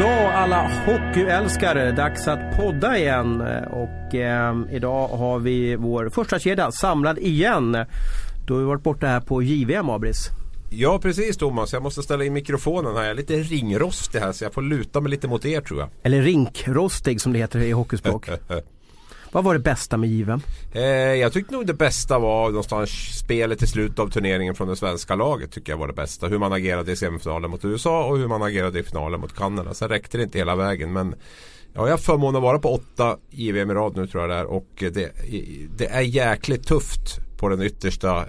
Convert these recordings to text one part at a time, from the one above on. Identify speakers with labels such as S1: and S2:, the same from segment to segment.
S1: dag alla hockeyälskare. Dags att podda igen. Och eh, idag har vi vår första kedja samlad igen. Du har vi varit borta här på JVM Abris.
S2: Ja precis Thomas, jag måste ställa in mikrofonen här. Jag är lite ringrostig här så jag får luta mig lite mot er tror jag.
S1: Eller rinkrostig som det heter i hockeyspråk. Vad var det bästa med JVM?
S2: Eh, jag tyckte nog det bästa var någonstans spelet i slutet av turneringen från det svenska laget. Tycker jag var det bästa. Hur man agerade i semifinalen mot USA och hur man agerade i finalen mot Kanada. Sen räckte det inte hela vägen men Ja, jag har förmånen att vara på åtta JVM i rad nu tror jag det är. Och det, det är jäkligt tufft på den yttersta,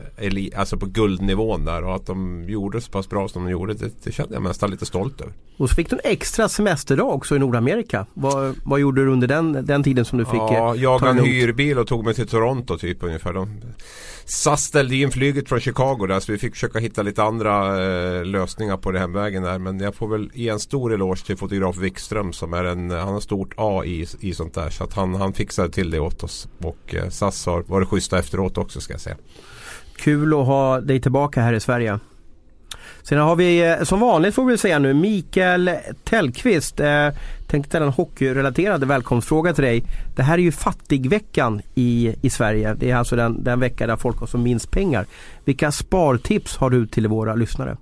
S2: alltså på guldnivån där och att de gjorde så pass bra som de gjorde det, det kände jag nästan lite stolt över.
S1: Och så fick du en extra semesterdag också i Nordamerika. Vad, vad gjorde du under den, den tiden som du fick
S2: Ja, eh, jag en hyrbil och tog mig till Toronto typ ungefär. De, SAS ställde in flyget från Chicago där så vi fick försöka hitta lite andra eh, lösningar på det hemvägen där. Men jag får väl ge en stor eloge till fotograf Wikström som är en, han har stort A i, i sånt där. Så att han, han fixade till det åt oss. Och eh, SAS har varit schyssta efteråt också ska jag säga.
S1: Kul att ha dig tillbaka här i Sverige. Sen har vi eh, som vanligt får vi säga nu Mikael Tellqvist. Eh, tänkte ställa en hockeyrelaterad välkomstfråga till dig. Det här är ju fattigveckan i, i Sverige. Det är alltså den, den vecka där folk har som minst pengar. Vilka spartips har du till våra lyssnare?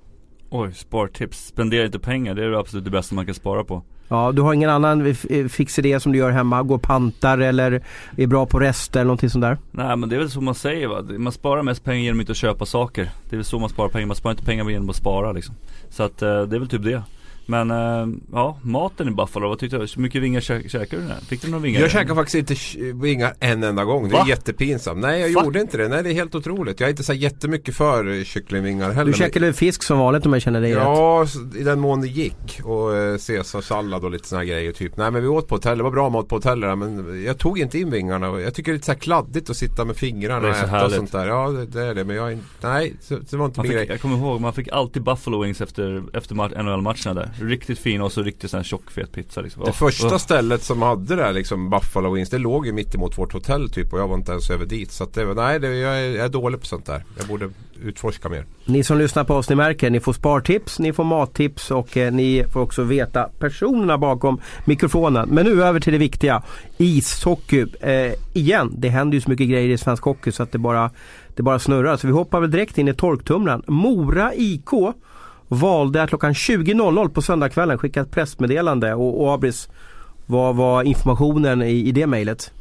S3: Oj, spartips. Spendera inte pengar. Det är det absolut det bästa man kan spara på.
S1: Ja, du har ingen annan fix idé som du gör hemma? Går pantar eller är bra på rester eller någonting sånt där?
S3: Nej men det är väl så man säger va. Man sparar mest pengar genom att inte köpa saker. Det är väl så man sparar pengar. Man sparar inte pengar genom att spara liksom. Så att eh, det är väl typ det. Men äh, ja, maten i Buffalo, vad tyckte du? Hur mycket vingar kä käkade du där? Fick du några vingar?
S2: Jag käkade faktiskt inte vingar en enda gång. Det är Va? jättepinsamt. Nej jag Va? gjorde inte det. Nej det är helt otroligt. Jag är inte så jättemycket för kycklingvingar heller.
S1: Du käkade men... fisk som vanligt om jag känner dig
S2: Ja, rätt. i den mån det gick. Och eh, caesarsallad och lite sådana grejer typ. Nej men vi åt på hotell. Det var bra mat på hotellet men jag tog inte in vingarna. Jag tycker det är lite så här kladdigt att sitta med fingrarna och äta härligt. och sånt där. Ja det, det, är det. Men jag, nej det var inte
S3: min
S2: grej.
S3: Jag kommer ihåg, man fick alltid Buffalo Wings efter, efter NHL-matcherna där. Riktigt fin och så riktigt sån här fet pizza liksom.
S2: Det första oh. stället som hade det här liksom Buffalo Wings Det låg ju mitt emot vårt hotell typ och jag var inte ens över dit. Så att det, nej, det, jag, är, jag är dålig på sånt där. Jag borde utforska mer.
S1: Ni som lyssnar på oss, ni märker, ni får spartips, ni får mattips och eh, ni får också veta personerna bakom mikrofonen. Men nu över till det viktiga. Ishockey. Eh, igen, det händer ju så mycket grejer i svensk hockey så att det bara, det bara snurrar. Så vi hoppar väl direkt in i torktumlaren. Mora IK valde att klockan 20.00 på söndagskvällen skicka ett pressmeddelande och, och Abris, vad var informationen i, i det mejlet?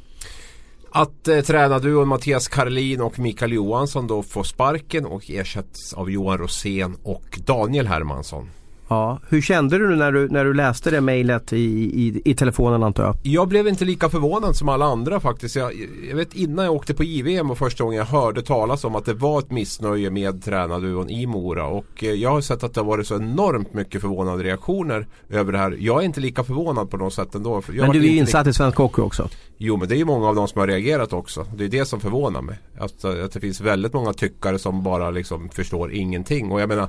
S2: Att eh, tränarduon Mattias Karlin och Mikael Johansson då får sparken och ersätts av Johan Rosén och Daniel Hermansson.
S1: Ja, hur kände du när du, när du läste det mejlet i, i, i telefonen antar jag?
S2: Jag blev inte lika förvånad som alla andra faktiskt. Jag, jag vet innan jag åkte på JVM och första gången jag hörde talas om att det var ett missnöje med tränarduon i Mora. Och eh, jag har sett att det har varit så enormt mycket förvånade reaktioner över det här. Jag är inte lika förvånad på något sätt ändå.
S1: Jag men du är insatt i svensk hockey också?
S2: Jo men det är ju många av dem som har reagerat också. Det är det som förvånar mig. Att, att det finns väldigt många tyckare som bara liksom förstår ingenting. Och jag menar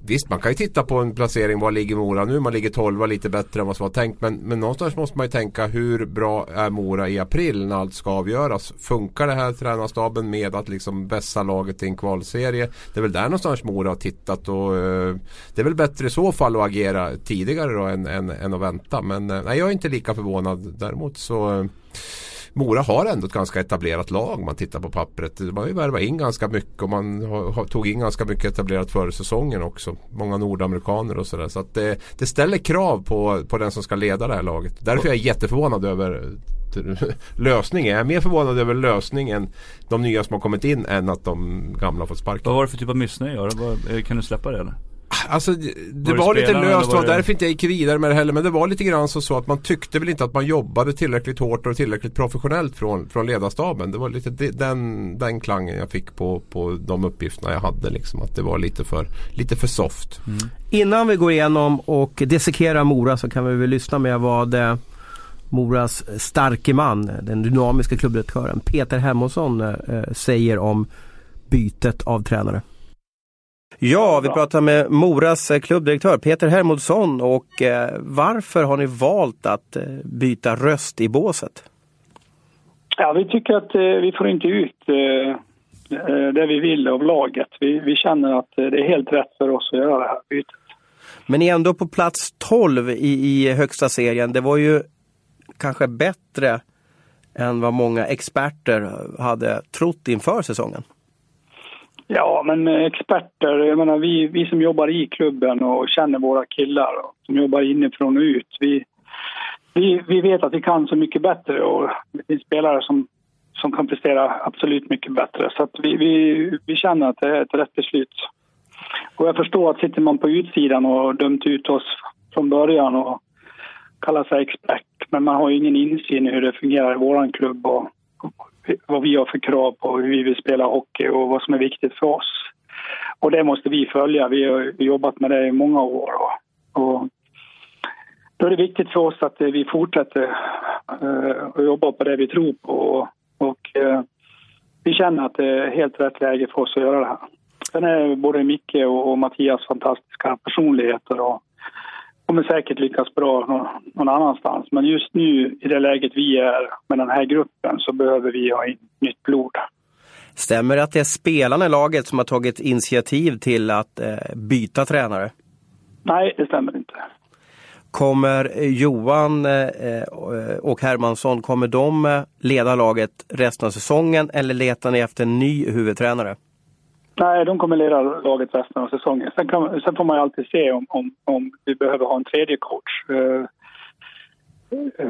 S2: Visst, man kan ju titta på en placering. Var ligger Mora nu? Man ligger 12 lite bättre än vad som var tänkt. Men, men någonstans måste man ju tänka hur bra är Mora i april när allt ska avgöras? Funkar det här tränarstaben med att liksom vässa laget i en kvalserie? Det är väl där någonstans Mora har tittat och eh, det är väl bättre i så fall att agera tidigare då än, än, än att vänta. Men eh, nej, jag är inte lika förvånad. Däremot så eh, Mora har ändå ett ganska etablerat lag om man tittar på pappret. Man har ju värvat in ganska mycket och man har, tog in ganska mycket etablerat före säsongen också. Många nordamerikaner och sådär. Så att det, det ställer krav på, på den som ska leda det här laget. Därför är jag jätteförvånad över lösningen. Jag är mer förvånad över lösningen de nya som har kommit in än att de gamla har fått sparken.
S3: Vad var det för typ av missnöje? Kan du släppa det eller?
S2: Alltså det var, var lite löst och det... därför inte jag gick vidare med det heller. Men det var lite grann så, så att man tyckte väl inte att man jobbade tillräckligt hårt och tillräckligt professionellt från, från ledarstaben. Det var lite den, den klangen jag fick på, på de uppgifterna jag hade. Liksom, att det var lite för, lite för soft. Mm.
S1: Innan vi går igenom och dissekerar Mora så kan vi väl lyssna med vad eh, Moras starke man, den dynamiska klubbdirektören Peter Hermansson eh, säger om bytet av tränare. Ja, vi pratar med Moras eh, klubbdirektör Peter Hermodsson och eh, varför har ni valt att eh, byta röst i båset?
S4: Ja, vi tycker att vi får inte ut det vi vill av laget. Vi, vi känner att det är helt rätt för oss att göra det här bytet.
S1: Men ni är ändå på plats 12 i, i högsta serien. Det var ju kanske bättre än vad många experter hade trott inför säsongen.
S4: Ja, men eh, experter, jag menar vi, vi som jobbar i klubben och känner våra killar och som jobbar inifrån och ut. Vi, vi, vi vet att vi kan så mycket bättre och det finns spelare som, som kan prestera absolut mycket bättre. Så att vi, vi, vi känner att det är ett rätt beslut. Och jag förstår att sitter man på utsidan och dömt ut oss från början och kallar sig expert, men man har ju ingen insyn i hur det fungerar i våran klubb och vad vi har för krav på hur vi vill spela hockey och vad som är viktigt för oss. Och det måste vi följa. Vi har jobbat med det i många år. Och, och då är det viktigt för oss att vi fortsätter eh, att jobba på det vi tror på. Och, och eh, vi känner att det är helt rätt läge för oss att göra det här. Sen är både Micke och, och Mattias fantastiska personligheter och kommer säkert lyckas bra någon, annanstans. Men just nu i det läget vi är med den här gruppen så behöver vi ha in nytt blod.
S1: Stämmer det att det är spelarna i laget som har tagit initiativ till att eh, byta tränare?
S4: Nej, det stämmer inte.
S1: Kommer Johan eh, och Hermansson, kommer de eh, leda laget resten av säsongen eller letar ni efter en ny huvudtränare?
S4: Nej, de kommer leda laget resten av säsongen. Sen, kan, sen får man ju alltid se om, om, om vi behöver ha en tredje coach eh,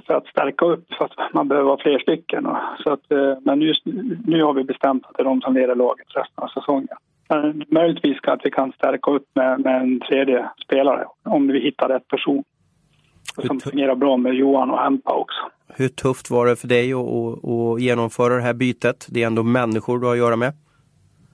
S4: för att stärka upp, för att man behöver ha fler stycken. Så att, eh, men just nu har vi bestämt att det är de som leder laget resten av säsongen. Men möjligtvis att vi kan stärka upp med, med en tredje spelare om vi hittar rätt person. Som fungerar bra med Johan och Hempa också.
S1: Hur tufft var det för dig att, att, att genomföra det här bytet? Det är ändå människor du har att göra med.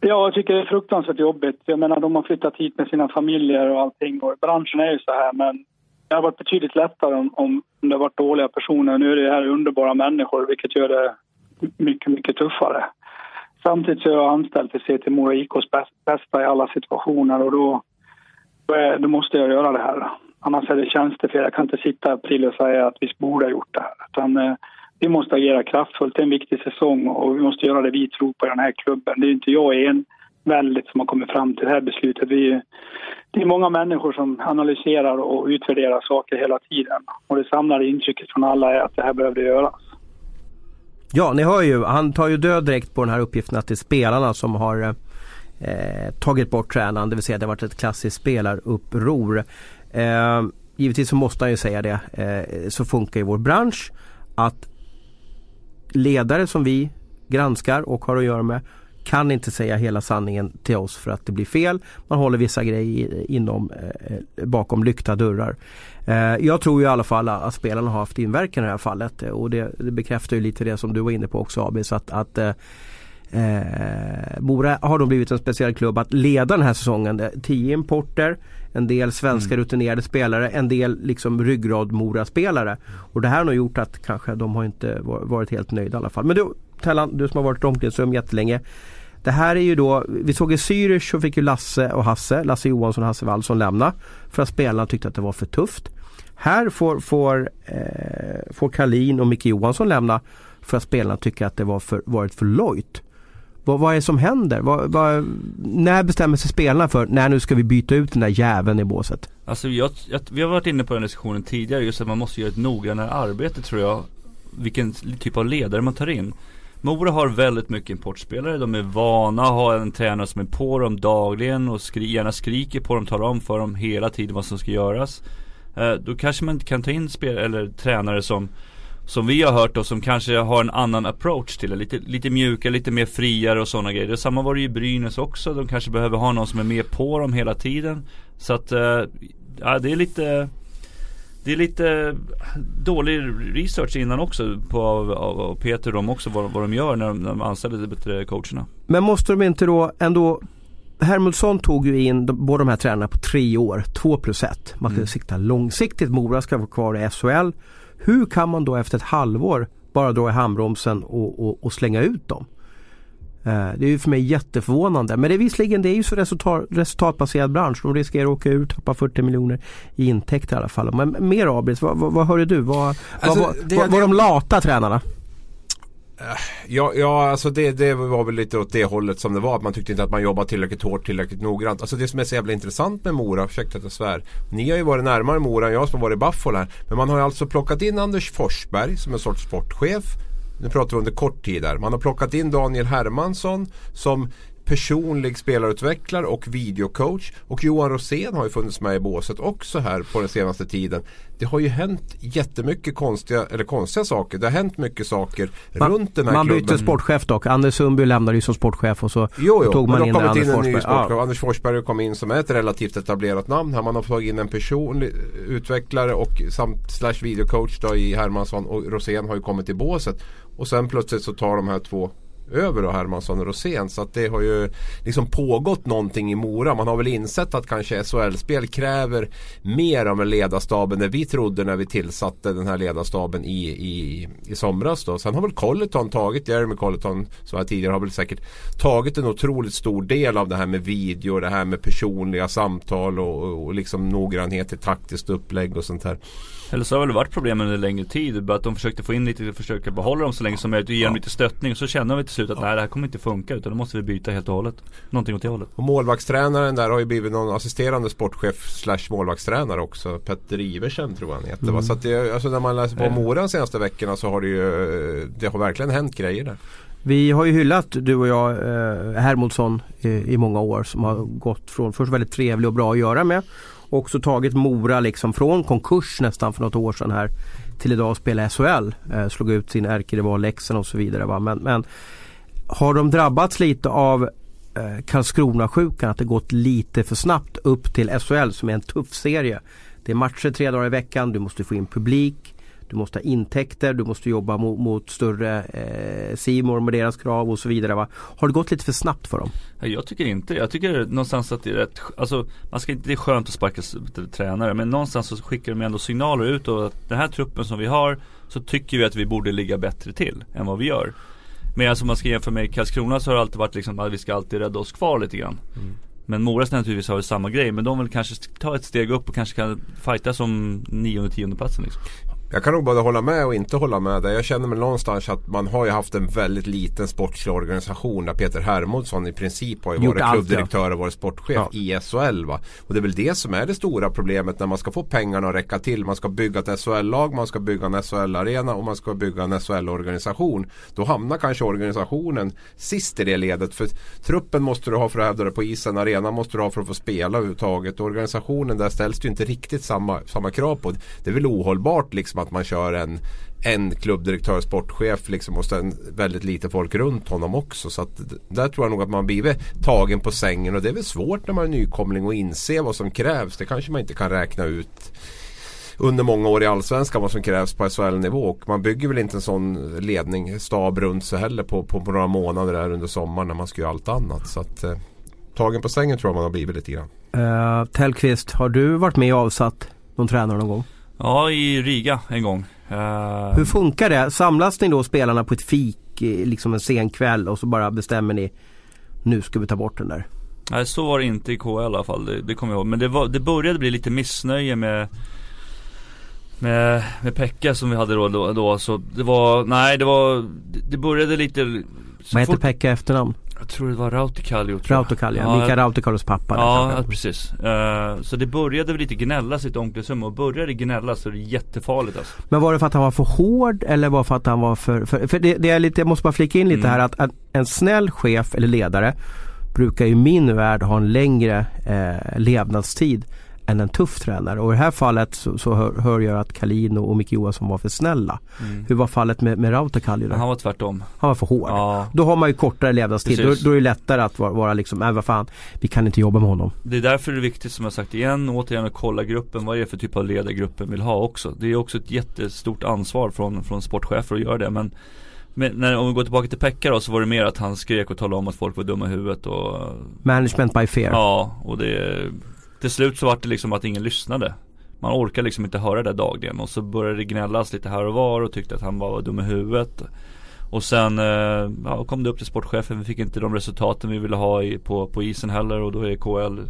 S4: Ja, jag tycker det är fruktansvärt jobbigt. Jag menar, de har flyttat hit med sina familjer och allting. Och branschen är ju så här, men det har varit betydligt lättare om, om det har varit dåliga personer. Nu är det här underbara människor, vilket gör det mycket, mycket tuffare. Samtidigt så är jag anställd för CT-Mora IKs bästa i alla situationer och då, då, då, måste jag göra det här. Annars är det tjänstefel. Jag kan inte sitta i april och säga att vi borde ha gjort det här. Utan, eh, vi måste agera kraftfullt. Det är en viktig säsong och vi måste göra det vi tror på i den här klubben. Det är inte jag enväldigt som har kommit fram till det här beslutet. Vi, det är många människor som analyserar och utvärderar saker hela tiden. Och det samlade intrycket från alla är att det här behövde göras.
S1: Ja, ni hör ju, han tar ju död direkt på den här uppgiften att det är spelarna som har eh, tagit bort tränaren. Det vill säga det har varit ett klassiskt spelaruppror. Eh, givetvis så måste han ju säga det. Eh, så funkar ju vår bransch. Att ledare som vi granskar och har att göra med kan inte säga hela sanningen till oss för att det blir fel. Man håller vissa grejer inom, eh, bakom lyckta dörrar. Eh, jag tror ju i alla fall att spelarna har haft inverkan i det här fallet eh, och det, det bekräftar ju lite det som du var inne på också Abis att, att eh, eh Mora har då blivit en speciell klubb att leda den här säsongen. Eh, tio importer, en del svenska mm. rutinerade spelare, en del liksom ryggrad Mora-spelare. Och det här har nog gjort att kanske de har inte varit helt nöjda i alla fall. Men du Tellan, du som har varit i omklädningsrum jättelänge. Det här är ju då, vi såg i Zürich så fick ju Lasse och Hasse, Lasse Johansson och Hasse Wallson lämna. För att spelarna tyckte att det var för tufft. Här får, får, eh, får Karlin och Micke Johansson lämna för att spelarna tycker att det var för, varit för lojt. Vad, vad är det som händer? Vad, vad, när bestämmer sig spelarna för, när nu ska vi byta ut den där jäveln i båset?
S3: Alltså jag, jag, vi har varit inne på den diskussionen tidigare, just att man måste göra ett noggrannare arbete tror jag. Vilken typ av ledare man tar in. Mora har väldigt mycket importspelare, de är vana att ha en tränare som är på dem dagligen och skri gärna skriker på dem, talar om för dem hela tiden vad som ska göras. Eh, då kanske man inte kan ta in spel eller tränare som som vi har hört och som kanske har en annan approach till det. Lite, lite mjukare, lite mer friare och sådana grejer. Samma var det ju i Brynäs också. De kanske behöver ha någon som är med på dem hela tiden. Så att, eh, ja det är lite det är lite dålig research innan också på av, av Peter och de också vad, vad de gör när de, när de anställer coacherna.
S1: Men måste de inte då ändå Hermundsson tog ju in de, båda de här tränarna på tre år, två plus ett. Man ska mm. sikta långsiktigt. Mora ska vara kvar i SHL. Hur kan man då efter ett halvår bara dra i handbromsen och, och, och slänga ut dem? Eh, det är ju för mig jätteförvånande. Men det är visserligen det är ju så resultat, resultatbaserad bransch. De riskerar att åka ut, tappa 40 miljoner i intäkter i alla fall. Men mer Abris, vad, vad, vad hörde du? Vad, alltså, vad, det, var de lata tränarna?
S2: Ja, ja alltså det, det var väl lite åt det hållet som det var. Att man tyckte inte att man jobbade tillräckligt hårt, tillräckligt noggrant. Alltså det som är så jävla intressant med Mora, ursäkta att jag svär. Ni har ju varit närmare Mora än jag som har varit i Buffalo här. Men man har ju alltså plockat in Anders Forsberg som en sorts sportchef. Nu pratar vi under kort tid där. Man har plockat in Daniel Hermansson som personlig spelarutvecklare och videocoach. Och Johan Rosén har ju funnits med i båset också här på den senaste tiden. Det har ju hänt jättemycket konstiga, eller konstiga saker. Det har hänt mycket saker
S1: man,
S2: runt den här
S1: man
S2: klubben.
S1: bytte sportchef dock. Anders Sundby lämnade ju som sportchef och så
S2: Jo, jo.
S1: tog man in
S2: har
S1: Anders
S2: in en
S1: Forsberg.
S2: ny sportchef.
S1: Ja.
S2: Anders Forsberg kom in som är ett relativt etablerat namn. Här man har tagit in en personlig utvecklare och samt slash videocoach då i Hermansson och Rosén har ju kommit i båset. Och sen plötsligt så tar de här två över då Hermansson och Rosén. Så att det har ju liksom pågått någonting i Mora. Man har väl insett att kanske SHL-spel kräver mer av en ledarstaben än vi trodde när vi tillsatte den här ledarstaben i, i, i somras. Då. Sen har väl Colleton tagit, Jeremy Colleton som jag tidigare har väl säkert tagit en otroligt stor del av det här med video, det här med personliga samtal och, och, och liksom noggrannhet i taktiskt upplägg och sånt här.
S3: Eller så har det väl varit problem under längre tid. Bara att de försökte få in lite, försöka behålla dem så länge som möjligt och ge dem lite stöttning. Och så känner vi till slut att nej det här kommer inte funka utan då måste vi byta helt och hållet. Någonting åt det hållet.
S2: Och målvaktstränaren där har ju blivit någon assisterande sportchef slash målvaktstränare också. Petter Iversen tror jag han heter. va? Så att det, alltså när man läser på
S3: Mm.
S2: Mora de senaste veckorna så har det ju Det har verkligen hänt grejer där.
S1: Vi har ju hyllat du och jag eh, Hermodsson i, i många år som har gått från först väldigt trevlig och bra att göra med också tagit Mora liksom från konkurs nästan för något år sedan här till idag att spela SHL. Eh, slog ut sin ärkerival Leksand och så vidare. Va? Men, men har de drabbats lite av eh, Karlskrona-sjukan att det gått lite för snabbt upp till SHL som är en tuff serie. Det är matcher tre dagar i veckan, du måste få in publik. Du måste ha intäkter, du måste jobba mot, mot större eh, Simor med deras krav och så vidare. Va? Har det gått lite för snabbt för dem?
S3: Jag tycker inte Jag tycker någonstans att det är rätt Alltså man ska inte, det är skönt att sparka tränare men någonstans så skickar de ändå signaler ut och att den här truppen som vi har Så tycker vi att vi borde ligga bättre till än vad vi gör Men alltså om man ska jämföra med Karlskrona så har det alltid varit liksom att vi ska alltid rädda oss kvar lite grann Men Mora ska naturligtvis ha samma grej men de vill kanske ta ett steg upp och kanske kan fighta som nionde tionde platsen liksom.
S2: Jag kan nog både hålla med och inte hålla med där. Jag känner mig någonstans att man har ju haft en väldigt liten sportslig organisation där Peter Hermodsson i princip har ju
S1: Gjort
S2: varit
S1: allt,
S2: klubbdirektör och varit sportchef
S1: Ja.
S2: i SHL. Va? Och det är väl det som är det stora problemet när man ska få pengarna att räcka till. Man ska bygga ett SHL-lag, man ska bygga en SHL-arena och man ska bygga en SHL-organisation. Då hamnar kanske organisationen sist i det ledet. För truppen måste du ha för att hävda dig på isen, arenan måste du ha för att få spela överhuvudtaget. Organisationen där ställs det ju inte riktigt samma, samma krav på. Det är väl ohållbart liksom att man kör en en klubbdirektör, sportchef liksom och sen väldigt lite folk runt honom också. Så att där tror jag nog att man blivit tagen på sängen och det är väl svårt när man är nykomling och inse vad som krävs. Det kanske man inte kan räkna ut under många år i Allsvenskan vad som krävs på SHL-nivå. Och man bygger väl inte en sån ledning, stab runt sig heller på, på, på några månader där under sommaren när man ska göra allt annat. Så att eh, tagen på sängen tror jag man har blivit lite grann.
S1: Uh, Tellqvist, har du varit med och avsatt någon tränare någon gång?
S3: Ja i Riga en gång Eh,
S1: Hur funkar det? Samlas ni då spelarna på ett fik eh, liksom en sen kväll och så bara bestämmer ni nu ska vi ta bort den där?
S3: Nej så var det inte i KL i alla fall, det, det kommer jag ihåg. Men det, var, det började bli lite missnöje med med, med Pekka som vi hade då, då, då så det var, nej det var, det, började lite
S1: Vad heter
S3: fort-
S1: Pekka efternamn?
S3: Jag tror det var Rautikallio.
S1: Rautokalja,
S3: Ja,
S1: Mikael Rautikalos pappa. där
S3: Ja,
S1: kanske.
S3: precis. Eh, så det började väl lite gnällas ett omklädningsrum och började gnällas så är det jättefarligt alltså.
S1: Men var det för att han var för hård eller var det för att han var för... För, för det, det är lite, jag måste bara flika in lite
S3: Mm.
S1: här att, att en snäll chef eller ledare brukar i min värld ha en längre eh, levnadstid än en tuff tränare. Och i det här fallet så, så hör, hör jag att Kalin och Micke Johansson var för snälla. Hur var fallet med, med Rautakalju?
S3: Men han var tvärtom.
S1: Han var för hård.
S3: Ja,
S1: Då har man ju kortare levnadstid. Då, då är det lättare att vara, vara liksom, äh, vad fan, vi kan inte jobba med honom.
S3: det är därför det är viktigt som jag sagt igen, återigen att kolla gruppen, vad är det för typ av ledare gruppen vill ha också. Det är också ett jättestort ansvar från, från sportchefer att göra det men men när, om vi går tillbaka till Pekka då så var det mer att han skrek och talade om att folk var dumma i huvudet och
S1: Management by fear.
S3: Ja, och det till slut så var det liksom att ingen lyssnade. Man orkar liksom inte höra det dagligen. Och så började det gnällas lite här och var och tyckte att han bara var dum i huvudet. Och sen eh, ja, kom det upp till sportchefen, vi fick inte de resultaten vi ville ha i, på, på isen heller. Och då är KL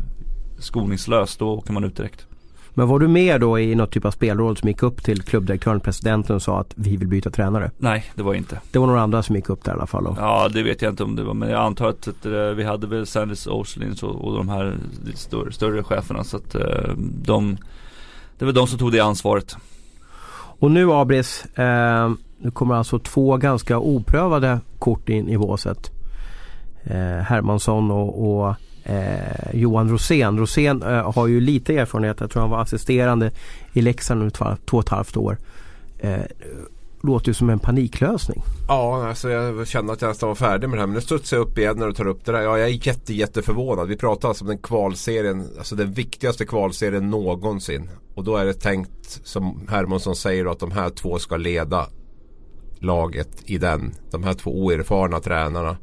S3: skoningslös, då åker man ut direkt.
S1: Men var du med då i något typ av spelråd som gick upp till klubbdirektören, presidenten och sa att vi vill byta tränare?
S3: Nej, det var inte.
S1: Det var några andra som gick upp där i alla fall? Och...
S3: Ja, det vet jag inte om det var. Men jag antar att, att eh, vi hade väl Sanders Oslins och, och de här lite större, större cheferna. Så att uh, de, det var de som tog det ansvaret.
S1: Och nu Abris, eh, nu kommer alltså två ganska oprövade kort in i båset. Eh, Hermansson och, och eh, Johan Rosén. Rosén eh, har ju lite erfarenhet. Jag tror han var assisterande i Leksand under två, två och ett halvt år. Eh, låter ju som en paniklösning.
S2: Ja, alltså jag kände att jag nästan var färdig med det här. Men nu studsar jag upp igen när du tar upp det där. Ja, jag är jätte, jätteförvånad. Vi pratar alltså om den kvalserien, alltså den viktigaste kvalserien någonsin. Och då är det tänkt, som Hermansson säger, att de här två ska leda laget i den. De här två oerfarna tränarna.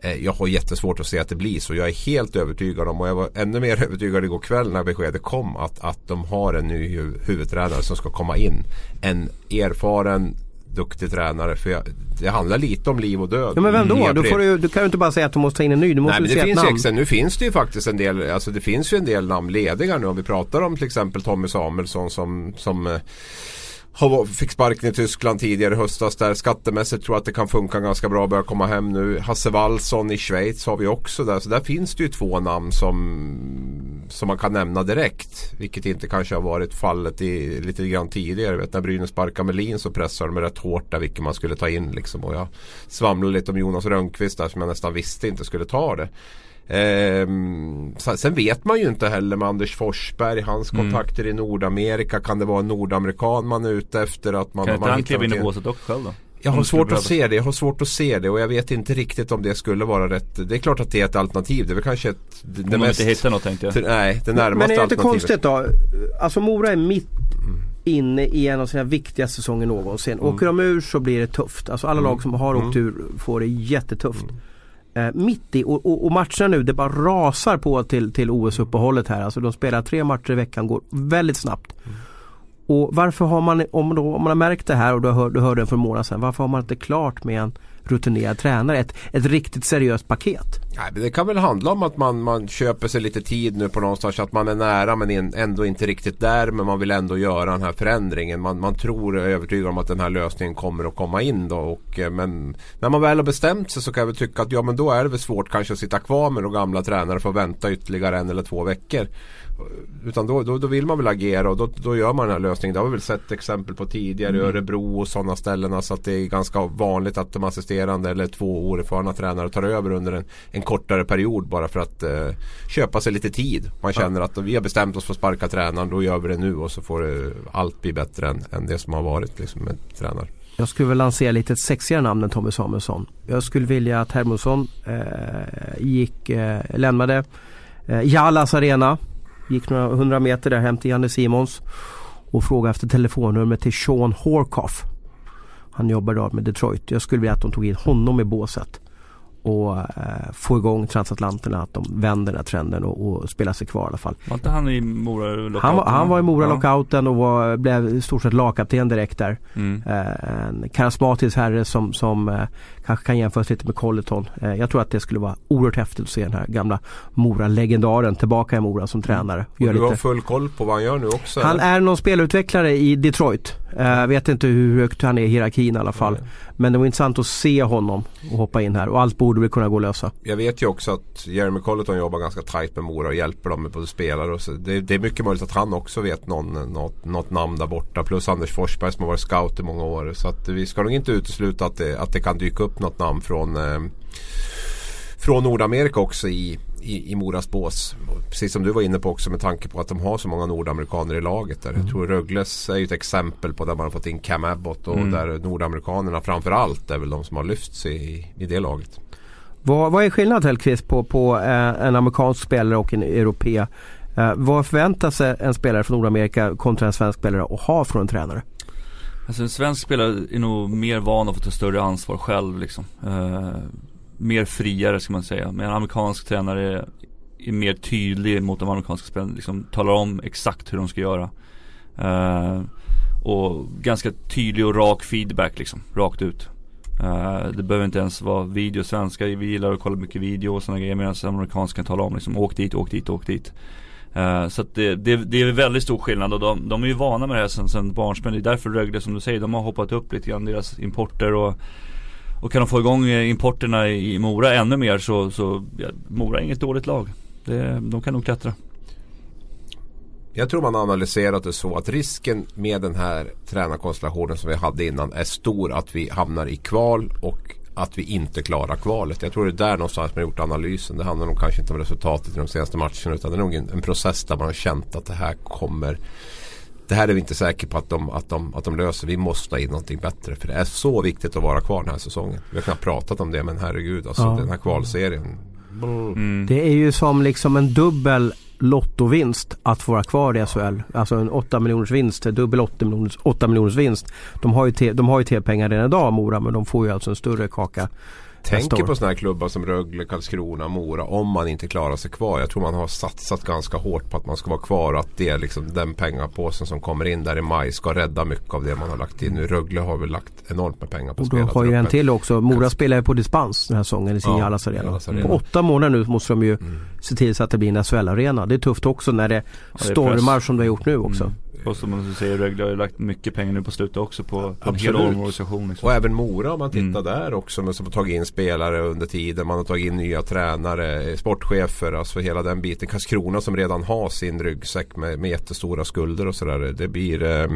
S2: Eh, jag har jättesvårt att se att det blir så. Jag är helt övertygad om och jag var ännu mer övertygad igår kväll när beskedet kom att, att de har en ny huvudtränare som ska komma in. En erfaren duktig tränare. För jag, det handlar lite om liv och död.
S1: Ja men vem då? får du, du kan ju inte bara säga att du måste ta in en ny. Du måste
S2: Nej, men
S1: det
S2: finns
S1: namn.
S2: Exen, nu finns det ju faktiskt en del, alltså det finns ju en del namn lediga nu. Om vi pratar om till exempel Tommy Samuelsson som, som fick sparken i Tyskland tidigare i höstas där. Skattemässigt tror jag att det kan funka ganska bra. att börja komma hem nu. Hasse Wallson i Schweiz har vi också där. Så där finns det ju två namn som, som man kan nämna direkt. Vilket inte kanske har varit fallet i, lite grann tidigare. Vet, när Brynäs sparkade Melin så pressade de rätt hårt där vilket man skulle ta in. Liksom. Och jag svamlade lite om Jonas Rönnqvist där som jag nästan visste inte skulle ta det. Ehm, sen vet man ju inte heller med Anders Forsberg, hans mm. kontakter i Nordamerika. Kan det vara en nordamerikan man är ute efter? Att man,
S3: kan inte han kliva in i båset också själv då?
S2: Jag har svårt att se det. Jag har svårt att se det och jag vet inte riktigt om det skulle vara rätt. Det är klart att det är ett alternativ. Det är väl kanske ett...
S3: Det, om de inte hittar något tänkte jag.
S2: nej, det närmaste
S1: Men är det inte
S2: konstigt
S1: då? Alltså Mora är mitt inne i en av sina viktigaste säsonger någonsin. Mm. Åker de ur så blir det tufft. Alltså alla mm. lag som har åkt mm. ur får det jättetufft. Mm eh, mitt i och, och, och, matcherna nu det bara rasar på till, till OS-uppehållet här. Alltså de spelar tre matcher i veckan, går väldigt snabbt. Mm. Och varför har man, om, då, om man har märkt det här och du, hör, du hörde för en månad sedan, varför har man inte klart med en rutinerad tränare? Ett, ett riktigt seriöst paket?
S2: Nej, men det kan väl handla om att man, man köper sig lite tid nu på någonstans. Att man är nära men ändå inte riktigt där. Men man vill ändå göra den här förändringen. Man, man tror och är övertygad om att den här lösningen kommer att komma in då. Och, eh, men när man väl har bestämt sig så kan jag väl tycka att ja men då är det väl svårt kanske att sitta kvar med de gamla tränare för att vänta ytterligare en eller två veckor. Utan då, då, då, vill man väl agera och då, då gör man den här lösningen. Det har vi väl sett exempel på tidigare i mm. Örebro och sådana ställen. Så att det är ganska vanligt att de assisterande eller två oerfarna tränare tar över under en, en kortare period bara för att eh, köpa sig lite tid. Man känner att vi har bestämt oss för att sparka tränaren, då gör vi det nu och så får allt bli bättre än, än det som har varit liksom, med tränare.
S1: Jag skulle väl lansera lite ett sexigare namn än Tommy Samuelsson. Jag skulle vilja att Hermansson eh, gick, eh, lämnade eh, Jallas arena Gick några hundra meter där hem till Janne Simons och frågade efter telefonnumret till Sean Horkoff. Han jobbar idag med Detroit. Jag skulle vilja att de tog in honom i båset och eh, få igång transatlanterna att de vänder den här trenden och, och spelar sig kvar i alla fall.
S3: Var inte han i Mora lockouten?
S1: Han, han var i Mora ja. lockouten och var, blev i stort sett lagkapten direkt där. Mm. Eh, en karismatisk herre som, som eh, kanske kan jämföras lite med Colleton. Eh, jag tror att det skulle vara oerhört häftigt att se den här gamla Mora-legendaren tillbaka i Mora som tränare.
S2: Och du har full koll på vad han gör nu också?
S1: Han eller? är någon spelutvecklare i Detroit. Jag eh, vet inte hur högt han är i hierarkin i alla fall. Mm. Men det var intressant att se honom och hoppa in här och allt borde väl kunna gå att lösa.
S2: Jag vet ju också att Jeremy Colleton jobbar ganska tajt med Mora och hjälper dem med både spelare och så. Det, det, är mycket möjligt att han också vet någon, något, något namn där borta. Plus Anders Forsberg som har varit scout i många år. Så att vi ska nog inte utesluta att det, att det kan dyka upp något namn från eh, från Nordamerika också i, i, i Moras bås. Precis som du var inne på också med tanke på att de har så många nordamerikaner i laget. Där. Mm. Jag tror Rögles är ju ett exempel på där man har fått in Cam Abbott och mm. där nordamerikanerna framförallt är väl de som har lyfts i, i det laget.
S1: Vad, vad är skillnaden Hellkvist på, på eh, en amerikansk spelare och en europé? Eh, vad förväntar sig en spelare från Nordamerika kontra en svensk spelare att ha från en tränare?
S3: Alltså en svensk spelare är nog mer van att få ta större ansvar själv liksom. Eh, mer friare ska man säga. Men en amerikansk tränare är mer tydlig mot de amerikanska spelarna. Liksom talar om exakt hur de ska göra. Eh, och ganska tydlig och rak feedback liksom, rakt ut. Uh, det behöver inte ens vara video. Svenskar vi gillar att kolla mycket video och sådana grejer. Medan amerikanska kan tala om liksom, åk dit, åk dit, åk dit. Uh, så att det, det, det, är väldigt stor skillnad och de, de är ju vana med det här sen, sen barnsben. Det är därför Rögle som du säger, de har hoppat upp lite grann deras importer och och kan de få igång eh, importerna i Mora ännu mer så, så ja, Mora är inget dåligt lag. Det, de kan nog klättra.
S2: Jag tror man har analyserat det så att risken med den här tränarkonstellationen som vi hade innan är stor att vi hamnar i kval och att vi inte klarar kvalet. Jag tror det är där någonstans man har gjort analysen. Det handlar nog kanske inte om resultatet i de senaste matcherna utan det är nog en, en process där man har känt att det här kommer det här är vi inte säkera på att de, att, de, att de löser. Vi måste ha in någonting bättre. För det är så viktigt att vara kvar den här säsongen. Vi har knappt pratat om det men herregud alltså ja. den här kvalserien.
S1: Mm. Det är ju som liksom en dubbel lottovinst att få vara kvar i SHL. Alltså en 8 miljoners vinst, dubbel 8 miljoners, 8 miljoners vinst. De har ju TV-pengar redan idag Mora men de får ju alltså en större kaka
S2: tänker på sådana här klubbar som Rögle, Karlskrona, Mora om man inte klarar sig kvar. Jag tror man har satsat ganska hårt på att man ska vara kvar och att det är liksom den pengapåsen som kommer in där i maj ska rädda mycket av det man har lagt in nu. Rögle har väl lagt enormt med pengar på
S1: att spela. Och då har ju en till också. Mora spelar ju på dispens den här säsongen i sin ja, Jallas Arena. På åtta månader nu måste de ju mm. se till så att det blir en SHL-arena. Det är tufft också när det, ja, det stormar som det har gjort nu också. Mm.
S3: Och som du säger Rögle har ju lagt mycket pengar nu på slutet också på, på en hel organisation. Liksom.
S2: Och även Mora om man tittar mm. där också. Men som har tagit in spelare under tiden. Man har tagit in nya tränare, sportchefer. Alltså hela den biten. Karlskrona som redan har sin ryggsäck med, med jättestora skulder och sådär. Det blir eh,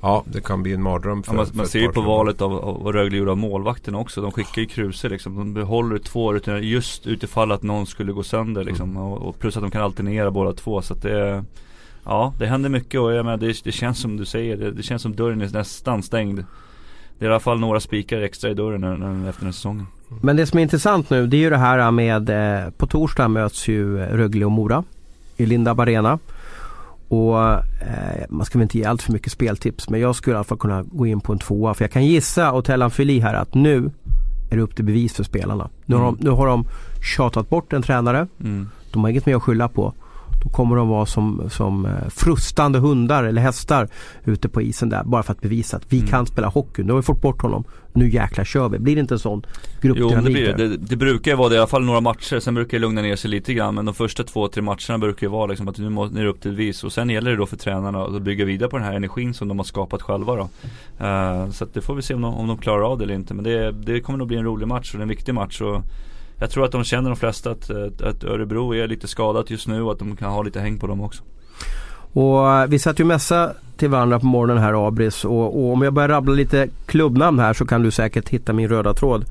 S2: Ja, det kan bli en mardröm
S3: för, ja, Man, man ser ju på valet av, av vad Rögle gjorde av målvakterna också. De skickar ju Kruse liksom. De behåller två rutiner just utifall att någon skulle gå sönder liksom. Mm. Och, och, plus att de kan alternera båda två. Så att det Ja, det händer mycket och jag menar, det, det känns som du säger, det, det, känns som dörren är nästan stängd. Det är i alla fall några spikar extra i dörren när, när, efter den här säsongen.
S1: Men det som är intressant nu det är ju det här med, eh, på torsdag möts ju Rögle och Mora i Lindab Arena. Och eh, man ska väl inte ge allt för mycket speltips men jag skulle i alla fall kunna gå in på en tvåa. För jag kan gissa och tella Fili här att nu är det upp till bevis för spelarna. Nu har, mm. de, nu har de tjatat bort en tränare. Mm. De har inget mer att skylla på. Då kommer de vara som, som eh, frustande hundar eller hästar ute på isen där bara för att bevisa att vi mm. kan spela hockey. Nu har vi fått bort honom. Nu jäklar kör vi. Blir det inte en sån gruppdynamik?
S3: Jo, det, blir det. det. Det brukar ju vara det i alla fall några matcher. Sen brukar det lugna ner sig lite grann. Men de första två, tre matcherna brukar ju vara liksom att nu är det upp till vis. Och sen gäller det då för tränarna att bygga vidare på den här energin som de har skapat själva då. Uh, så att det får vi se om de, om de klarar av det eller inte. Men det, det kommer nog bli en rolig match och en viktig match. Och jag tror att de känner de flesta att, att Örebro är lite skadat just nu och att de kan ha lite häng på dem också.
S1: Och eh, vi satt ju mässa till varandra på morgonen här Abris och, och, om jag börjar rabbla lite klubbnamn här så kan du säkert hitta min röda tråd.